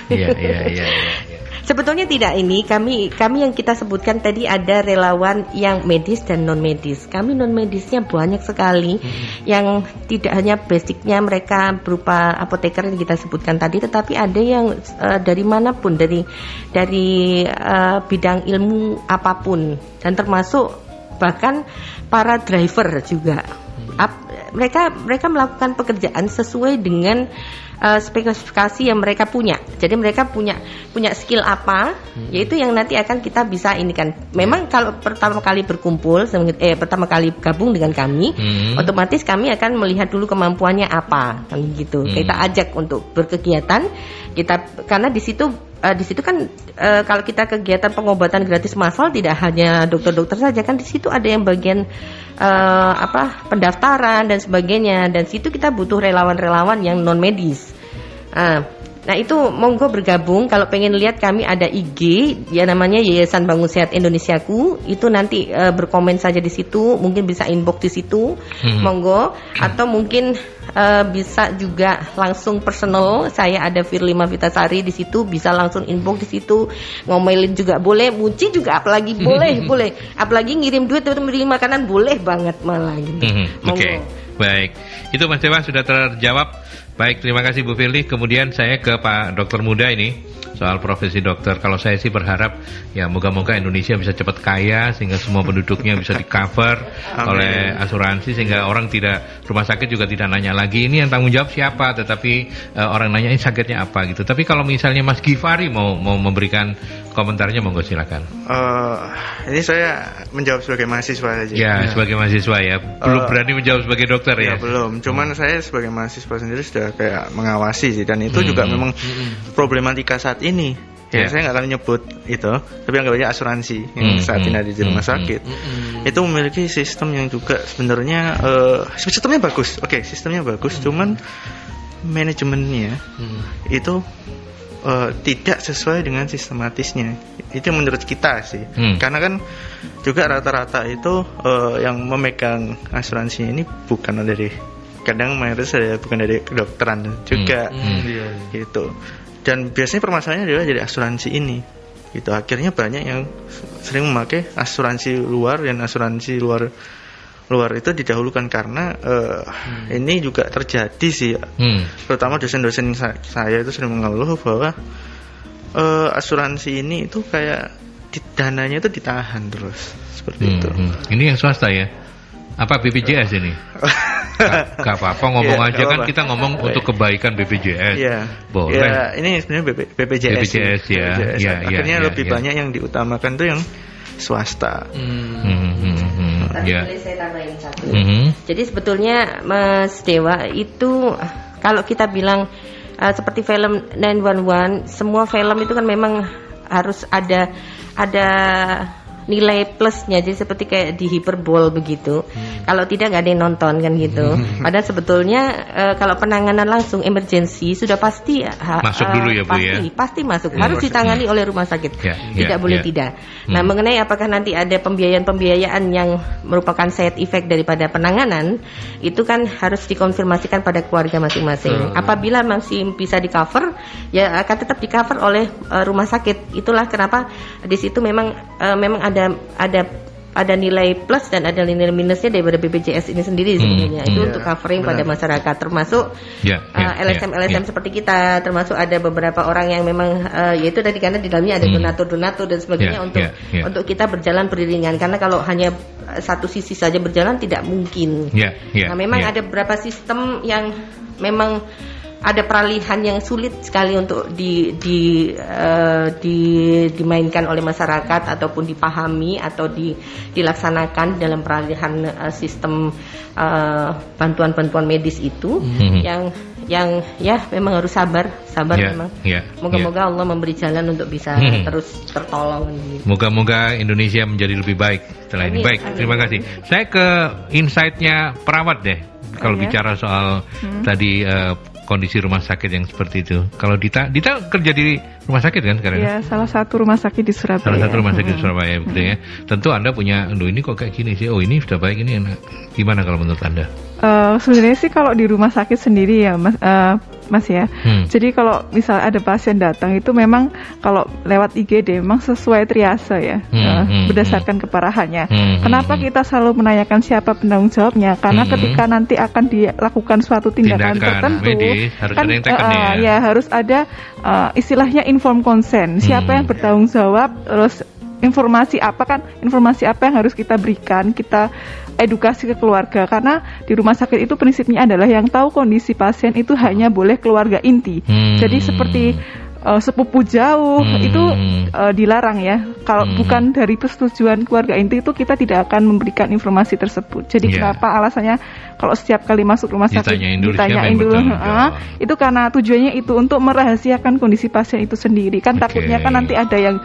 Iya, iya, iya, iya. Sebetulnya tidak ini. Kami kami yang kita sebutkan tadi ada relawan yang medis dan non medis. Kami non medisnya banyak sekali. Yang tidak hanya basicnya mereka berupa apoteker yang kita sebutkan tadi, tetapi ada yang eh, dari mana pun dari dari eh, bidang ilmu apa pun. Dan termasuk bahkan para driver juga. Ap- mereka mereka melakukan pekerjaan sesuai dengan uh, spesifikasi yang mereka punya. Jadi mereka punya punya skill apa, yaitu yang nanti akan kita bisa ini kan. Memang kalau pertama kali berkumpul, eh pertama kali gabung dengan kami, Hmm. otomatis kami akan melihat dulu kemampuannya apa, kan gitu. Hmm. Kita ajak untuk berkegiatan, kita karena di situ eh, di situ kan eh, kalau kita kegiatan pengobatan gratis massal tidak hanya dokter-dokter saja kan di situ ada yang bagian eh, apa pendaftaran dan sebagainya dan situ kita butuh relawan-relawan yang non medis. Ah, Nah itu monggo bergabung kalau pengen lihat kami ada IG ya namanya Yayasan Bangun Sehat Indonesiaku itu nanti eh, berkomen saja di situ mungkin bisa inbox di situ Hmm. monggo atau mungkin eh, bisa juga langsung personal saya ada Firlima Vitasari di situ bisa langsung inbox di situ ngomelin juga boleh muci juga apalagi boleh boleh apalagi ngirim duit atau ngirim makanan boleh banget malah gitu. Oke, Monggo. baik. Itu Mas Dewa sudah terjawab. Baik, terima kasih Bu Firly. Kemudian saya ke Pak Dokter Muda ini soal profesi dokter. Kalau saya sih berharap ya moga-moga Indonesia bisa cepat kaya sehingga semua penduduknya bisa di cover oleh asuransi sehingga orang tidak rumah sakit juga tidak nanya lagi ini yang tanggung jawab siapa, tetapi eh, orang nanya ini sakitnya apa gitu. Tapi kalau misalnya Mas Givari mau mau memberikan komentarnya monggo silakan. Eh, ini saya menjawab sebagai mahasiswa saja. Ya, sebagai mahasiswa ya, belum Eh, berani menjawab sebagai dokter ya. Ya belum, cuman saya sebagai mahasiswa sendiri sudah kayak mengawasi sih dan itu juga Hmm. memang problematika saat ini. Ya, Ya. saya nggak akan nyebut itu, tapi anggap aja asuransi yang Hmm, saat ini hmm, ada di rumah hmm, sakit. Itu memiliki sistem yang juga sebenarnya eh, sistemnya bagus. Oke, sistemnya bagus, cuman manajemennya itu eh, tidak sesuai dengan sistematisnya. Itu menurut kita sih. Hmm. Karena kan juga rata-rata itu eh, yang memegang asuransi ini bukan dari kadang mayoritas ada bukan dari kedokteran juga Hmm. gitu. Dan biasanya permasalahannya adalah dari asuransi ini. Gitu. Akhirnya banyak yang sering memakai asuransi luar dan asuransi luar luar itu didahulukan karena eh, ini juga terjadi sih Hmm. terutama dosen-dosen sa- saya itu sering mengeluh bahwa eh, asuransi ini itu kayak dananya itu ditahan terus seperti Hmm, itu. hmm. Ini yang swasta ya? Apa BPJS ini? Gak, apa-apa ngomong Iya, aja kan kita ngomong untuk kebaikan BPJS. Iya. Boleh. Ya, ini sebenarnya BP, BPJS. BPJS ya. BPJS. Iya, iya, Akhirnya iya, lebih iya. banyak yang diutamakan tuh yang swasta. Hmm, hmm, hmm, Tapi ya. boleh saya tambahin satu. Mhm. Jadi sebetulnya Mas Dewa itu kalau kita bilang uh, seperti film 911, semua film itu kan memang harus ada ada nilai plusnya. Jadi seperti kayak di hiperbol begitu. Kalau tidak nggak ada yang nonton kan gitu. Padahal sebetulnya eh, kalau penanganan langsung emergency sudah pasti ha- Masuk dulu ya, Bu, pasti ya? pasti masuk. Ya, harus ditangani oleh rumah sakit. Ya, tidak ya, boleh ya. tidak. Nah Hmm. mengenai apakah nanti ada pembiayaan-pembiayaan yang merupakan side effect daripada penanganan itu kan harus dikonfirmasikan pada keluarga masing-masing. Apabila masih bisa di cover ya akan tetap di cover oleh eh, rumah sakit. Itulah kenapa di situ memang eh, memang ada ada ada nilai plus dan ada nilai minusnya daripada BPJS ini sendiri Hmm, sebenarnya itu hmm. untuk covering pada masyarakat termasuk Ya, ya, Uh, LSM LSM ya. seperti kita termasuk ada beberapa orang yang memang uh, yaitu tadi karena di dalamnya ada Hmm. donatur-donatur dan sebagainya Ya, untuk ya, ya. untuk kita berjalan beriringan karena kalau hanya uh, satu sisi saja berjalan tidak mungkin. Ya, ya, nah, memang ya. ada beberapa sistem yang memang ada peralihan yang sulit sekali untuk di, di, uh, di- dimainkan oleh masyarakat ataupun dipahami atau di, dilaksanakan dalam peralihan uh, sistem uh, bantuan-bantuan medis itu Mhm. yang yang ya memang harus sabar sabar Ya, memang moga-moga Allah memberi jalan untuk bisa Hmm. terus tertolong gitu. Moga-moga Indonesia menjadi lebih baik setelah ini. Baik, amin. terima kasih. Saya ke insight-nya perawat deh. Kalau Iya. bicara soal tadi eh, kondisi rumah sakit yang seperti itu. Kalau Dita, Dita kerja di rumah sakit kan sekarang? Ya, salah satu rumah sakit di Surabaya. Salah satu rumah sakit di. Surabaya begitu ya. Tentu Anda punya, "Duh ini kok kayak gini sih? Oh ini sudah baik ini enak." Gimana kalau menurut Anda? Eh, sebenarnya sih kalau di rumah sakit sendiri ya mas, eh, mas ya. Hmm. Jadi kalau misal ada pasien datang itu memang kalau lewat IGD memang sesuai triase ya, Hmm, eh, hmm, berdasarkan keparahannya. Hmm, Kenapa hmm, kita selalu menanyakan siapa penanggung jawabnya? Karena Hmm. ketika nanti akan dilakukan suatu tindakan, Tindakan tertentu, medis, harus kan ada eh, ya. ya harus ada eh, istilahnya inform consent. Siapa Hmm. yang bertanggung jawab, terus informasi apa kan informasi apa yang harus kita berikan kita edukasi ke keluarga karena di rumah sakit itu prinsipnya adalah yang tahu kondisi pasien itu hanya boleh keluarga inti Hmm. jadi seperti eh, sepupu jauh Hmm. itu eh, dilarang ya kalau Hmm. bukan dari persetujuan keluarga inti itu kita tidak akan memberikan informasi tersebut jadi Iya. kenapa alasannya kalau setiap kali masuk rumah sakit Ditanyain dulu ditanyain dulu "Ah, jawab." itu karena tujuannya itu untuk merahasiakan kondisi pasien itu sendiri kan Oke. takutnya kan nanti ada yang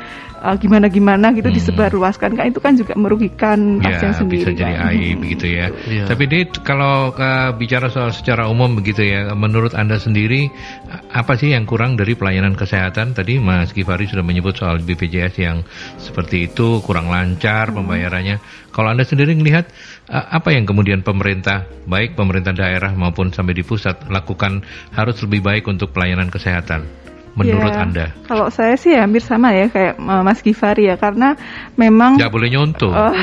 uh, gimana-gimana gitu Hmm. disebarluaskan kan itu kan juga merugikan pasien ya, sendiri bisa jadi kan. aib begitu ya. Iya. Tapi Dit, kalau uh, bicara soal secara umum begitu ya, menurut Anda sendiri a- apa sih yang kurang dari pelayanan kesehatan? Tadi Mas Gifari sudah menyebut soal BPJS yang seperti itu kurang lancar Hmm. pembayarannya. Kalau Anda sendiri melihat uh, apa yang kemudian pemerintah, baik pemerintah daerah maupun sampai di pusat lakukan harus lebih baik untuk pelayanan kesehatan? Menurut Ya, Anda? Kalau saya sih hampir sama ya kayak uh, Mas Gifari ya karena memang Nggak boleh nyontoh. Oh.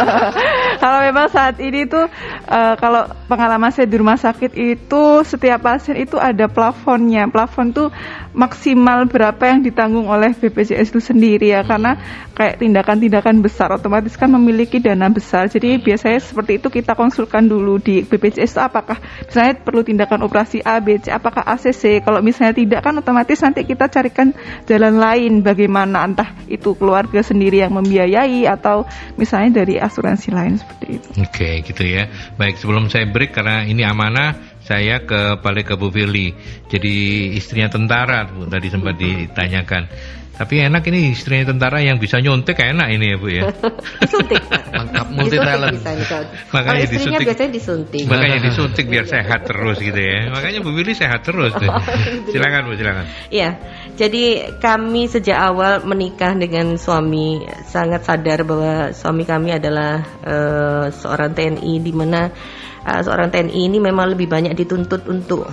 kalau memang saat ini tuh eh, kalau pengalaman saya di rumah sakit itu setiap pasien itu ada plafonnya. Plafon tuh maksimal berapa yang ditanggung oleh BPJS itu sendiri ya karena kayak tindakan-tindakan besar otomatis kan memiliki dana besar. Jadi biasanya seperti itu kita konsulkan dulu di BPJS itu apakah misalnya perlu tindakan operasi A, B, C, apakah ACC. Kalau misalnya tidak kan otomatis nanti kita carikan jalan lain bagaimana entah itu keluarga sendiri yang membiayai atau misalnya dari asuransi lain seperti itu. Oke, gitu ya. Baik, sebelum saya break karena ini amanah, saya ke balik ke Bu Firly. Jadi istrinya tentara, tadi sempat ditanyakan. Tapi enak ini istrinya tentara yang bisa nyontek enak ini ya Bu ya. Disuntik. Lengkap multi talent. Makanya Kalau istrinya disuntik. biasanya disuntik. Makanya disuntik biar sehat terus gitu ya. Makanya Bu Firly sehat terus. tuh. silakan Bu, silakan. Iya, jadi kami sejak awal menikah dengan suami sangat sadar bahwa suami kami adalah eh, seorang TNI di mana eh, seorang TNI ini memang lebih banyak dituntut untuk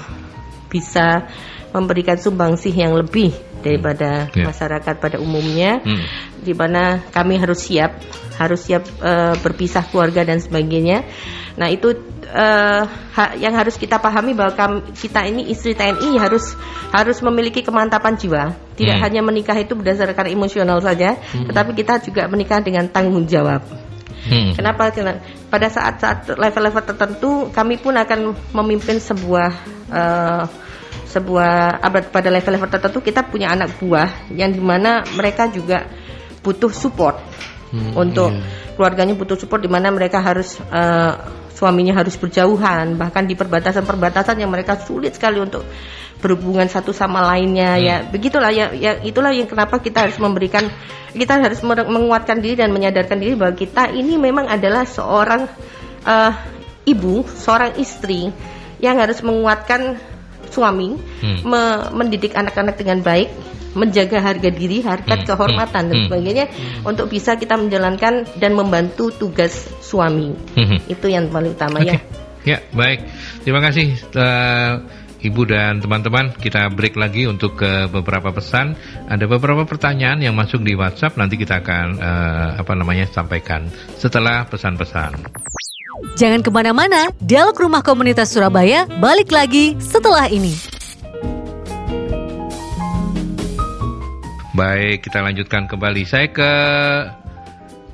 bisa memberikan sumbangsih yang lebih daripada Ya. masyarakat pada umumnya Hmm. di mana kami harus siap, harus siap eh, berpisah keluarga dan sebagainya. Nah itu eh, ha- yang harus kita pahami bahwa kam- kita ini istri TNI harus harus memiliki kemantapan jiwa. Tidak Hmm. hanya menikah itu berdasarkan emosional saja, tetapi kita juga menikah dengan tanggung jawab. Hmm. Kenapa? Karena pada saat-saat level-level tertentu kami pun akan memimpin sebuah eh, sebuah abad pada level-level tertentu kita punya anak buah yang di mana mereka juga butuh support Hmm, untuk iya. keluarganya butuh support di mana mereka harus eh, suaminya harus berjauhan, bahkan di perbatasan-perbatasan yang mereka sulit sekali untuk berhubungan satu sama lainnya Hmm. ya begitulah ya, ya itulah yang kenapa kita harus memberikan kita harus menguatkan diri dan menyadarkan diri bahwa kita ini memang adalah seorang eh, ibu seorang istri yang harus menguatkan suami Hmm. me- mendidik anak-anak dengan baik menjaga harga diri harkat Hmm. kehormatan dan Hmm. sebagainya untuk bisa kita menjalankan dan membantu tugas suami Mhm. itu yang paling utama Oke. ya Ya, baik. Terima kasih eh, Ibu dan teman-teman. Kita break lagi untuk ke beberapa pesan. Ada beberapa pertanyaan yang masuk di WhatsApp. Nanti kita akan eh, apa namanya sampaikan setelah pesan-pesan. Jangan ke mana-mana, Dialog Rumah Komunitas Surabaya balik lagi setelah ini. Baik, kita lanjutkan kembali. Saya ke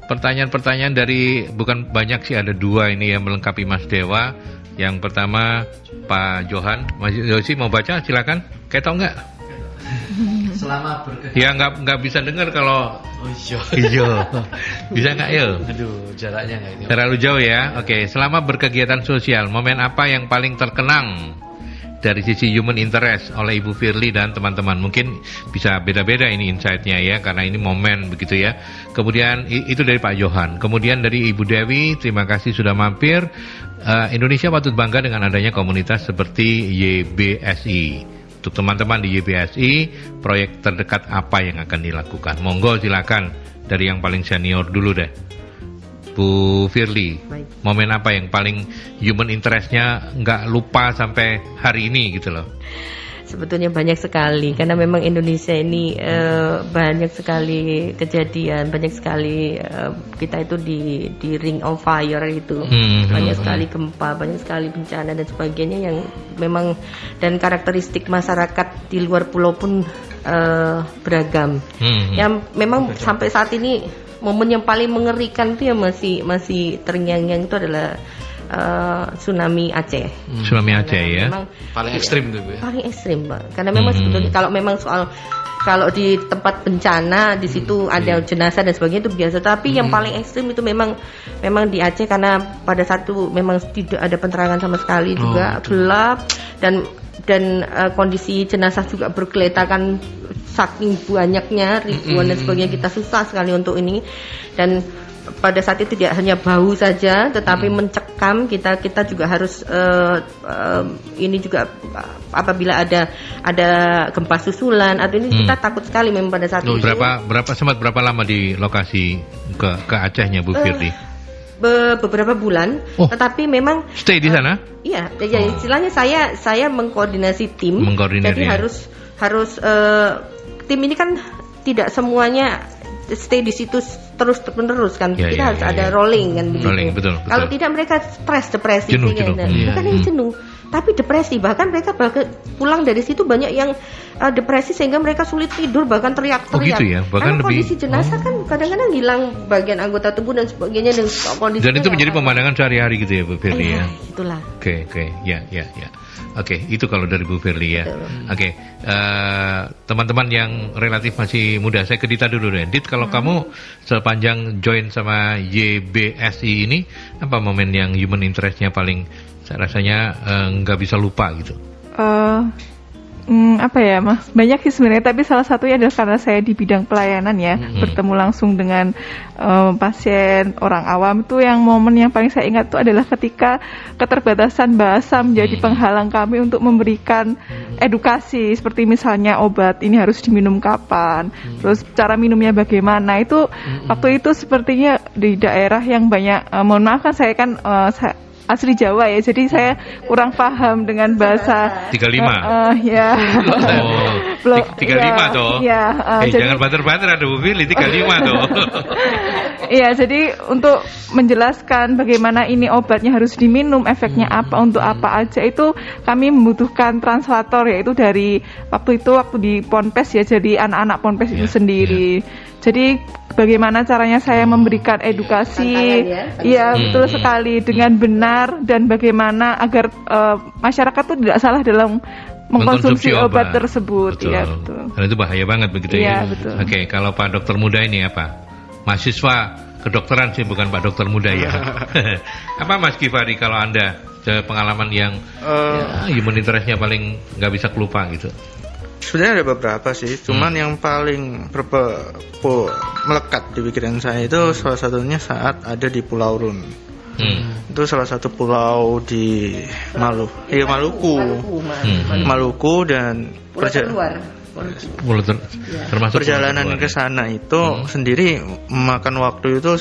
pertanyaan-pertanyaan dari bukan banyak sih ada dua ini yang melengkapi Mas Dewa. Yang pertama Pak Johan, Mas Yosi mau baca silakan. Kayak tau nggak? Selama berkegiatan. Ya nggak nggak bisa dengar kalau Oh iya. Iya. Bisa nggak ya? Aduh, jaraknya nggak ini. Terlalu jauh ya. Oke, selama berkegiatan sosial, momen apa yang paling terkenang dari sisi human interest oleh Ibu Firly dan teman-teman? Mungkin bisa beda-beda ini insight-nya ya, karena ini momen begitu ya. Kemudian itu dari Pak Johan. Kemudian dari Ibu Dewi, terima kasih sudah mampir. Eh, Indonesia patut bangga dengan adanya komunitas seperti YBSI. Untuk teman-teman di YBSI, proyek terdekat apa yang akan dilakukan? Monggo silakan dari yang paling senior dulu deh. Bu Firly, Baik. momen apa yang paling human interestnya nggak lupa sampai hari ini gitu loh? Sebetulnya banyak sekali karena memang Indonesia ini eh, banyak sekali kejadian, banyak sekali eh, kita itu di di ring of fire itu. Hmm, banyak hmm, sekali gempa, banyak sekali bencana dan sebagainya yang memang dan karakteristik masyarakat di luar pulau pun eh, beragam. Hmm, Yang memang sampai saat ini momen yang paling mengerikan itu yang masih masih terngiang-ngiang itu adalah eh, tsunami Aceh. Tsunami Aceh ya. Memang Paling ekstrim tuh, Bu. ya. paling ekstrim pak karena memang Hmm. sebetulnya kalau memang soal kalau di tempat bencana di situ ada jenazah dan sebagainya itu biasa tapi yang paling ekstrim itu memang memang di Aceh karena pada satu memang tidak ada penerangan sama sekali juga gelap dan dan eh, kondisi jenazah juga bergeletakan saking banyaknya ribuan dan sebagainya kita susah sekali untuk ini dan pada saat itu tidak hanya bau saja tetapi mencekam kita kita juga harus eh, eh, ini juga eh, apabila ada ada gempa susulan atau ini Hmm. kita takut sekali memang pada saat itu Berapa berapa sempat berapa lama di lokasi ke ke Acehnya Bu Firly? Be- beberapa bulan Oh. tetapi memang Stay di sana? Iya, ya Oh. istilahnya saya saya mengkoordinasi tim. Jadi ya. harus harus eh, tim ini kan tidak semuanya stay di situ terus menerus kan. Ya, Kita ya, harus ya, ada ya. rolling kan begitu. Rolling, betul, betul. Kalau tidak mereka stres, depresi Jenuh, sehingga- jenuh. Iya. bukan hanya jenuh, tapi depresi. Bahkan mereka pulang dari situ banyak yang eh, depresi sehingga mereka sulit tidur bahkan teriak-teriak. Oh, gitu ya? Bahkan Karena lebih- kondisi jenazah kan kadang-kadang hilang bagian anggota tubuh dan sebagainya dan kondisi Dan itu menjadi pemandangan sehari-hari gitu ya Bu Firly ya? Itulah. Oke oke ya ya ya. Oke itu kalau dari Bu Firly ya. Oke eh, teman-teman yang relatif masih muda saya ke Dita dulu deh. Dit kalau kamu sepanjang join sama YBSI ini apa momen yang human interestnya paling rasanya eh, nggak bisa lupa gitu. Eh, hmm, apa ya mas? Banyak sih sebenarnya tapi salah satunya adalah karena saya di bidang pelayanan ya. Hmm. bertemu langsung dengan eh, pasien orang awam. Itu yang momen yang paling saya ingat itu adalah ketika keterbatasan bahasa menjadi penghalang kami untuk memberikan edukasi. Seperti misalnya obat ini harus diminum kapan Hmm. terus cara minumnya bagaimana. Itu waktu itu sepertinya di daerah yang banyak eh, mohon maaf kan saya kan eh, saya- asli Jawa ya jadi saya kurang paham dengan bahasa 35. Eh, eh, ya. Oh, Belum, tiga lima iya, toh. Iya, eh, Eh, jadi, jangan bater-bater ada Bu Firly 35 toh. iya, jadi untuk menjelaskan bagaimana ini obatnya harus diminum, efeknya Hmm. apa untuk apa aja itu kami membutuhkan translator yaitu dari waktu itu waktu di Ponpes ya, jadi anak-anak Ponpes Iya, itu sendiri. Jadi bagaimana caranya saya memberikan edukasi, Tantangan ya, iya Hmm, betul hmm. sekali dengan benar dan bagaimana agar eh, masyarakat itu tidak salah dalam mengkonsumsi obat, tersebut. Betul. Ya betul. Karena itu bahaya banget begitu ya. Iya, betul. Oke, kalau Pak Dokter Muda ini apa? Mahasiswa kedokteran sih bukan Pak Dokter muda ya. Apa Mas Kifari kalau Anda ada pengalaman yang Eh, ya, human interestnya paling nggak bisa kelupa gitu? Sebenarnya ada beberapa sih, cuman Hmm. yang paling berpe, po- melekat di pikiran saya itu salah satunya saat ada di Pulau Run. Hmm. Itu salah satu pulau di Malu, iya Maluku, Maluku, Mas. Hmm. Maluku dan Pulau perja- terluar. Maluku. Ter- termasuk perjalanan ke keluar, sana itu Hmm. sendiri memakan waktu itu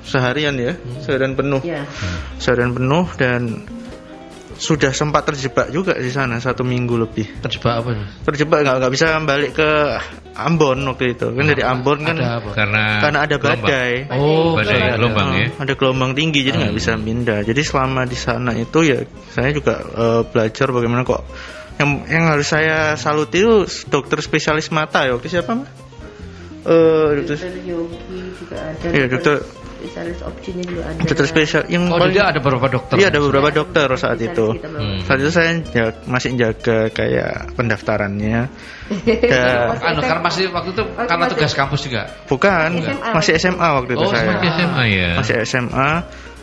seharian ya, seharian penuh, Ya. seharian penuh dan sudah sempat terjebak juga di sana satu minggu lebih. Terjebak apa nih? Terjebak nggak nggak bisa balik ke Ambon waktu itu kan dari Ambon kan? Karena karena ada gelombang. badai. Oh, Badai ada. gelombang ya. Ada gelombang tinggi jadi nggak bisa pindah. Jadi selama di sana itu ya saya juga eh, belajar bagaimana kok yang yang harus saya salut itu dokter spesialis mata ya waktu siapa mah? Eh dokter Dokter Yogi juga ada. Iya, dokter- spesialis opsinya juga ada. dokter spesial yang Oh, paling- dia ada beberapa dokter. Iya ada beberapa dokter saat itu. Hmm. Saat itu saya masih jaga kayak pendaftarannya. Dan Anu, karena masih waktu itu Oh, karena masih- tugas kampus juga. bukan SMA. masih SMA waktu itu Oh, saya. Masih SMA ya. masih SMA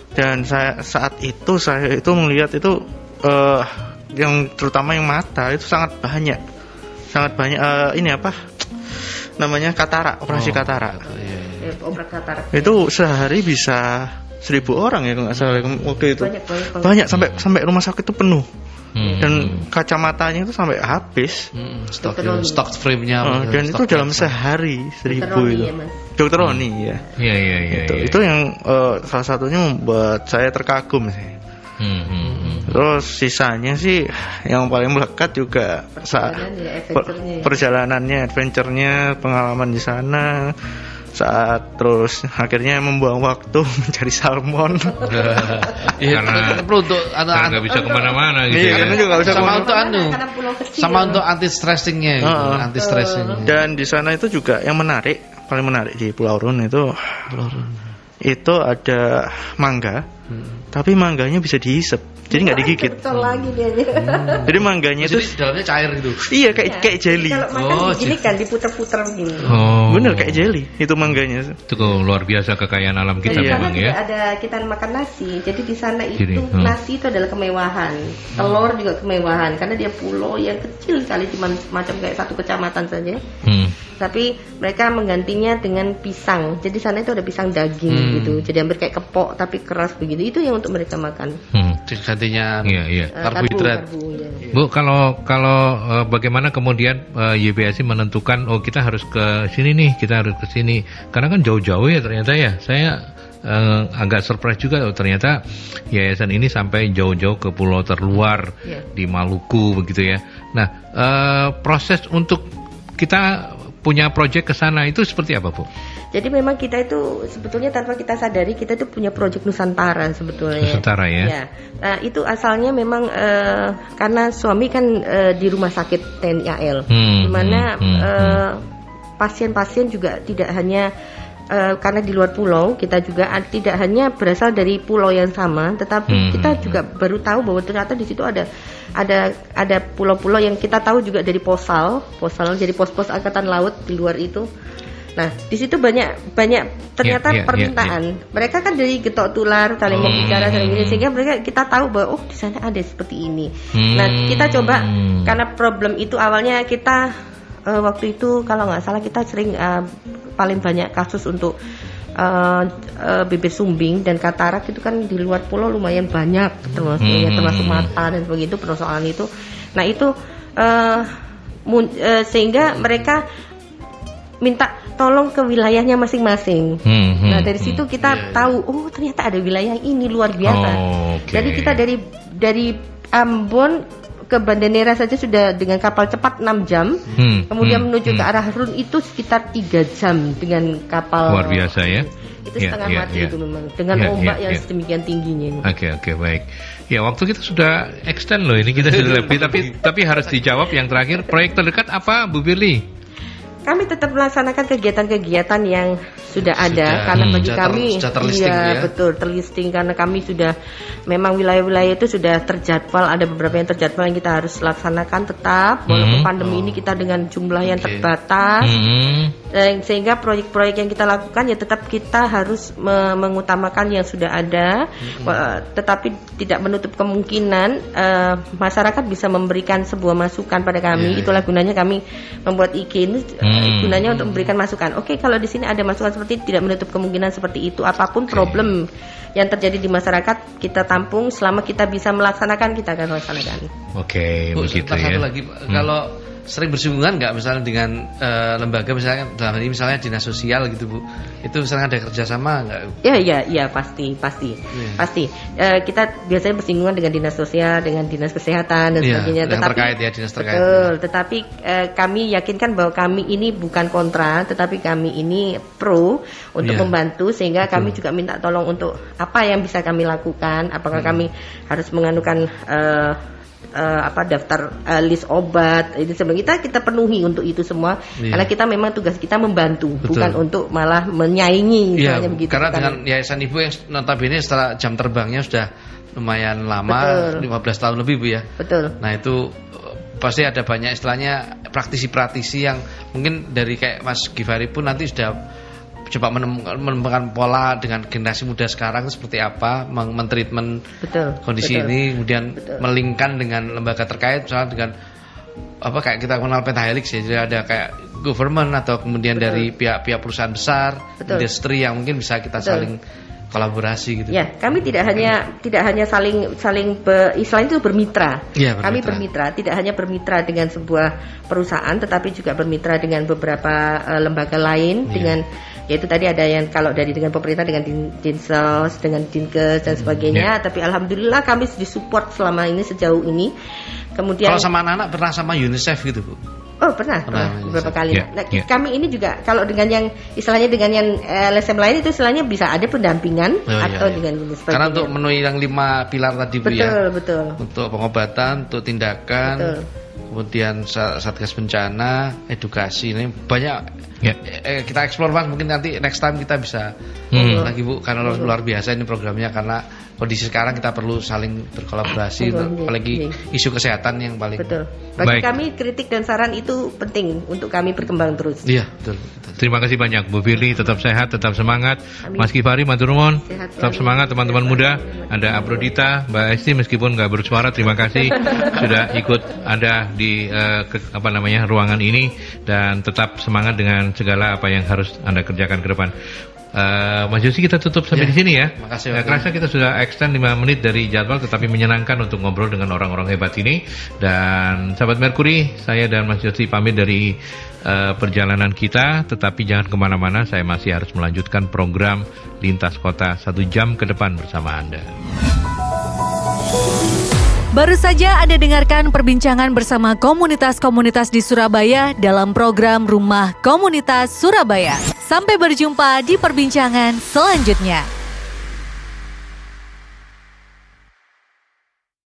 dan saya saat itu saya itu melihat itu eh yang terutama yang mata itu sangat banyak sangat banyak eh, ini apa namanya katarak operasi Oh, katarak Iya, Eh, katarak. itu sehari bisa seribu orang ya kalau nggak salah waktu itu Banyak banyak banyak sampai sampai rumah sakit itu penuh Hmm. dan kacamatanya itu sampai habis Mm, Stok stok frame-nya. Eh, dan itu dalam sehari seribu Roni itu ya, dokter Roni ya Iya iya iya. itu iya. itu yang eh, salah satunya membuat saya terkagum sih Hmm, hmm, hmm. Terus sisanya sih yang paling melekat juga saat Perjalanan ya, per- ya. perjalanannya, adventure-nya, pengalaman di sana saat terus akhirnya membuang waktu mencari salmon. Iya, Karena- perlu untuk Karena anak nggak bisa ke mana-mana gitu Iya, ya. karena juga bisa sama untuk anu, Karena pulau sama untuk anti stressingnya, gitu, Heeh. anti stressing. Dan di sana itu juga yang menarik, paling menarik di Pulau Run itu itu ada mangga, tapi mangganya bisa dihisap, jadi nggak digigit. Betul lagi dia. Jadi mangganya Jadi itu dalamnya cair gitu. iya kayak kayak jelly. Kalau makan Oh, begini jadi- kan diputer-puter begini. Oh. Bener kayak jelly itu mangganya. Itu kok luar biasa kekayaan alam kita sana memang ya. ada kita makan nasi. Jadi di sana itu Jadi, hmm. nasi itu adalah kemewahan. Telur juga kemewahan karena dia pulau yang kecil sekali cuma macam kayak satu kecamatan saja. Hmm. Tapi mereka menggantinya dengan pisang. Jadi sana itu ada pisang daging Hmm. gitu. Jadi hampir kayak kepok tapi keras begitu. Itu yang untuk mereka makan. Hmm. Gantinya Iya iya. Eh, Karbohidrat. karbo, ya. Bu, kalau kalau eh, bagaimana kemudian eh, YBSI menentukan oh kita harus ke sini nih, kita harus ke sini. Karena kan jauh-jauh ya ternyata ya. Saya eh, agak surprise juga oh, ternyata yayasan ini sampai jauh-jauh ke pulau terluar Iya. di Maluku begitu ya. Nah, eh, proses untuk kita punya proyek ke sana itu seperti apa, Bu? Jadi memang kita itu sebetulnya tanpa kita sadari kita itu punya proyek Nusantara sebetulnya. Nusantara ya. Ya, Nah, itu asalnya memang eh, karena suami kan eh, di rumah sakit TNI AL, Hmm, di mana hmm, hmm, eh, pasien-pasien juga tidak hanya eh, karena di luar pulau kita juga tidak hanya berasal dari pulau yang sama, tetapi Hmm, kita hmm, juga baru tahu bahwa ternyata di situ ada ada ada pulau-pulau yang kita tahu juga dari posal, posal jadi pos-pos angkatan laut di luar itu. Nah, di situ banyak banyak ternyata Iya, iya, permintaan. Mereka kan dari getok tular, saling Hmm. berbicara, saling ini sehingga mereka kita tahu bahwa oh di sana ada seperti ini. Hmm. Nah, kita coba karena problem itu awalnya kita eh, waktu itu kalau nggak salah kita sering eh, paling banyak kasus untuk eh, eh, bibir sumbing dan katarak itu kan di luar pulau lumayan banyak termasuk ya, Hmm. termasuk mata dan begitu persoalan itu. Nah, itu mun- eh, sehingga mereka minta tolong ke wilayahnya masing-masing. Hmm, hmm, Nah dari hmm. situ kita tahu, oh ternyata ada wilayah ini luar biasa. Oh, oke. Jadi kita dari dari Ambon ke Banda Neira saja sudah dengan kapal cepat 6 jam. Hmm, Kemudian hmm, menuju ke hmm. arah Run itu sekitar 3 jam dengan kapal. Luar biasa ya. Itu Ya, setengah ya, mati ya. itu memang dengan Ya, ombak ya, yang ya. sedemikian tingginya. Oke oke baik. Ya waktu kita sudah extend loh ini kita sudah lebih tapi tapi harus dijawab yang terakhir proyek terdekat apa Bu Firly? Kami tetap melaksanakan kegiatan-kegiatan yang sudah ada Sudah, karena hmm, bagi sudah ter- kami sudah terlisting iya ya. betul terlisting karena kami sudah memang wilayah-wilayah itu sudah terjadwal ada beberapa yang terjadwal yang kita harus laksanakan tetap walaupun Hmm. pandemi ini kita dengan jumlah yang Oke. terbatas Hmm. Eh, sehingga proyek-proyek yang kita lakukan ya tetap kita harus me- mengutamakan yang sudah ada, Wa- tetapi tidak menutup kemungkinan eh, masyarakat bisa memberikan sebuah masukan pada kami. Iya, Itulah gunanya kami membuat IG ini Hmm. gunanya untuk memberikan masukan. Oke, kalau di sini ada masukan seperti itu, tidak menutup kemungkinan seperti itu. Apa pun problem yang terjadi di masyarakat kita tampung selama kita bisa melaksanakan kita akan laksanakan. Oke, Bu, begitu ya. satu lagi, Pak. kalau sering bersinggungan nggak misalnya dengan eh, lembaga misalnya dalam hal ini misalnya dinas sosial gitu bu, itu sering ada kerjasama nggak? Ya, ya, ya pasti, pasti, Iya. pasti. Eh, kita biasanya bersinggungan dengan dinas sosial, dengan dinas kesehatan dan Iya, sebagainya. yang terkait ya, dinas terkait. Betul. Tetapi eh, kami yakinkan bahwa kami ini bukan kontra, tetapi kami ini pro untuk Iya. membantu sehingga Betul. kami juga minta tolong untuk apa yang bisa kami lakukan. Apakah Hmm. kami harus menganukan eh, eh, apa daftar eh, list obat itu sebenarnya kita kita penuhi untuk itu semua Iya. karena kita memang tugas kita membantu Betul. bukan untuk malah menyaingi Iya, begitu karena Bukan. dengan yayasan ibu yang notabene setelah jam terbangnya sudah lumayan lama, Betul. 15 tahun lebih bu ya. betul Nah itu eh, pasti ada banyak istilahnya praktisi-praktisi yang mungkin dari kayak Mas Givari pun nanti sudah coba menemukan, menemukan pola dengan generasi muda sekarang seperti apa mentreatment betul kondisi betul. ini kemudian Betul. melingkan dengan lembaga terkait misalnya dengan apa kayak kita kenal pentahelix ya jadi ada kayak government atau kemudian Betul. dari pihak-pihak perusahaan besar Betul. industri yang mungkin bisa kita Betul. saling kolaborasi gitu Ya, kami tidak hanya tidak hanya saling saling be, istilahnya itu bermitra. Iya, Kami bermitra. bermitra, tidak hanya bermitra dengan sebuah perusahaan, tetapi juga bermitra dengan beberapa eh, lembaga lain Iya. dengan yaitu tadi ada yang kalau dari dengan pemerintah dengan din, dinsos, dengan dinkes Hmm, dan sebagainya. iya. Tapi alhamdulillah kami disupport selama ini sejauh ini. Kemudian kalau sama anak-anak pernah sama UNICEF gitu bu Oh pernah, Pernah, pernah beberapa kali. Ya, nah, ya. kami ini juga kalau dengan yang istilahnya dengan yang eh, LSM lain itu istilahnya bisa ada pendampingan Oh, iya, atau iya. dengan sebagainya. karena untuk memenuhi yang lima pilar tadi bu betul ya betul untuk pengobatan untuk tindakan Betul. kemudian sa- satgas bencana edukasi ini banyak Ya. eh, kita explore mas mungkin nanti next time kita bisa Hmm. lagi bu karena luar, luar biasa ini programnya karena kondisi sekarang kita perlu saling berkolaborasi Betul, untuk- apalagi iya. isu kesehatan yang paling betul. Bagi Baik. kami kritik dan saran itu penting untuk kami berkembang terus. iya betul, betul. Terima kasih banyak Bu Firly, tetap sehat, tetap semangat. Amin. Mas Kifari, Matur nuwun. Sehat Tetap selalu. semangat teman-teman muda. Ada Abrodita, Mbak Esti meskipun nggak bersuara, terima kasih sudah ikut ada di eh, ke- apa namanya ruangan ini dan tetap semangat dengan segala apa yang harus Anda kerjakan ke depan. Eh, Mas Yosi kita tutup sampai Ya, di sini ya. makasih, Pak. kerasa kita sudah extend 5 menit dari jadwal tetapi menyenangkan untuk ngobrol dengan orang-orang hebat ini dan sahabat Merkuri saya dan Mas Yosi pamit dari eh, perjalanan kita tetapi jangan ke mana-mana saya masih harus melanjutkan program lintas kota satu jam ke depan bersama Anda. Baru saja Anda dengarkan perbincangan bersama komunitas-komunitas di Surabaya dalam program Rumah Komunitas Surabaya. Sampai berjumpa di perbincangan selanjutnya.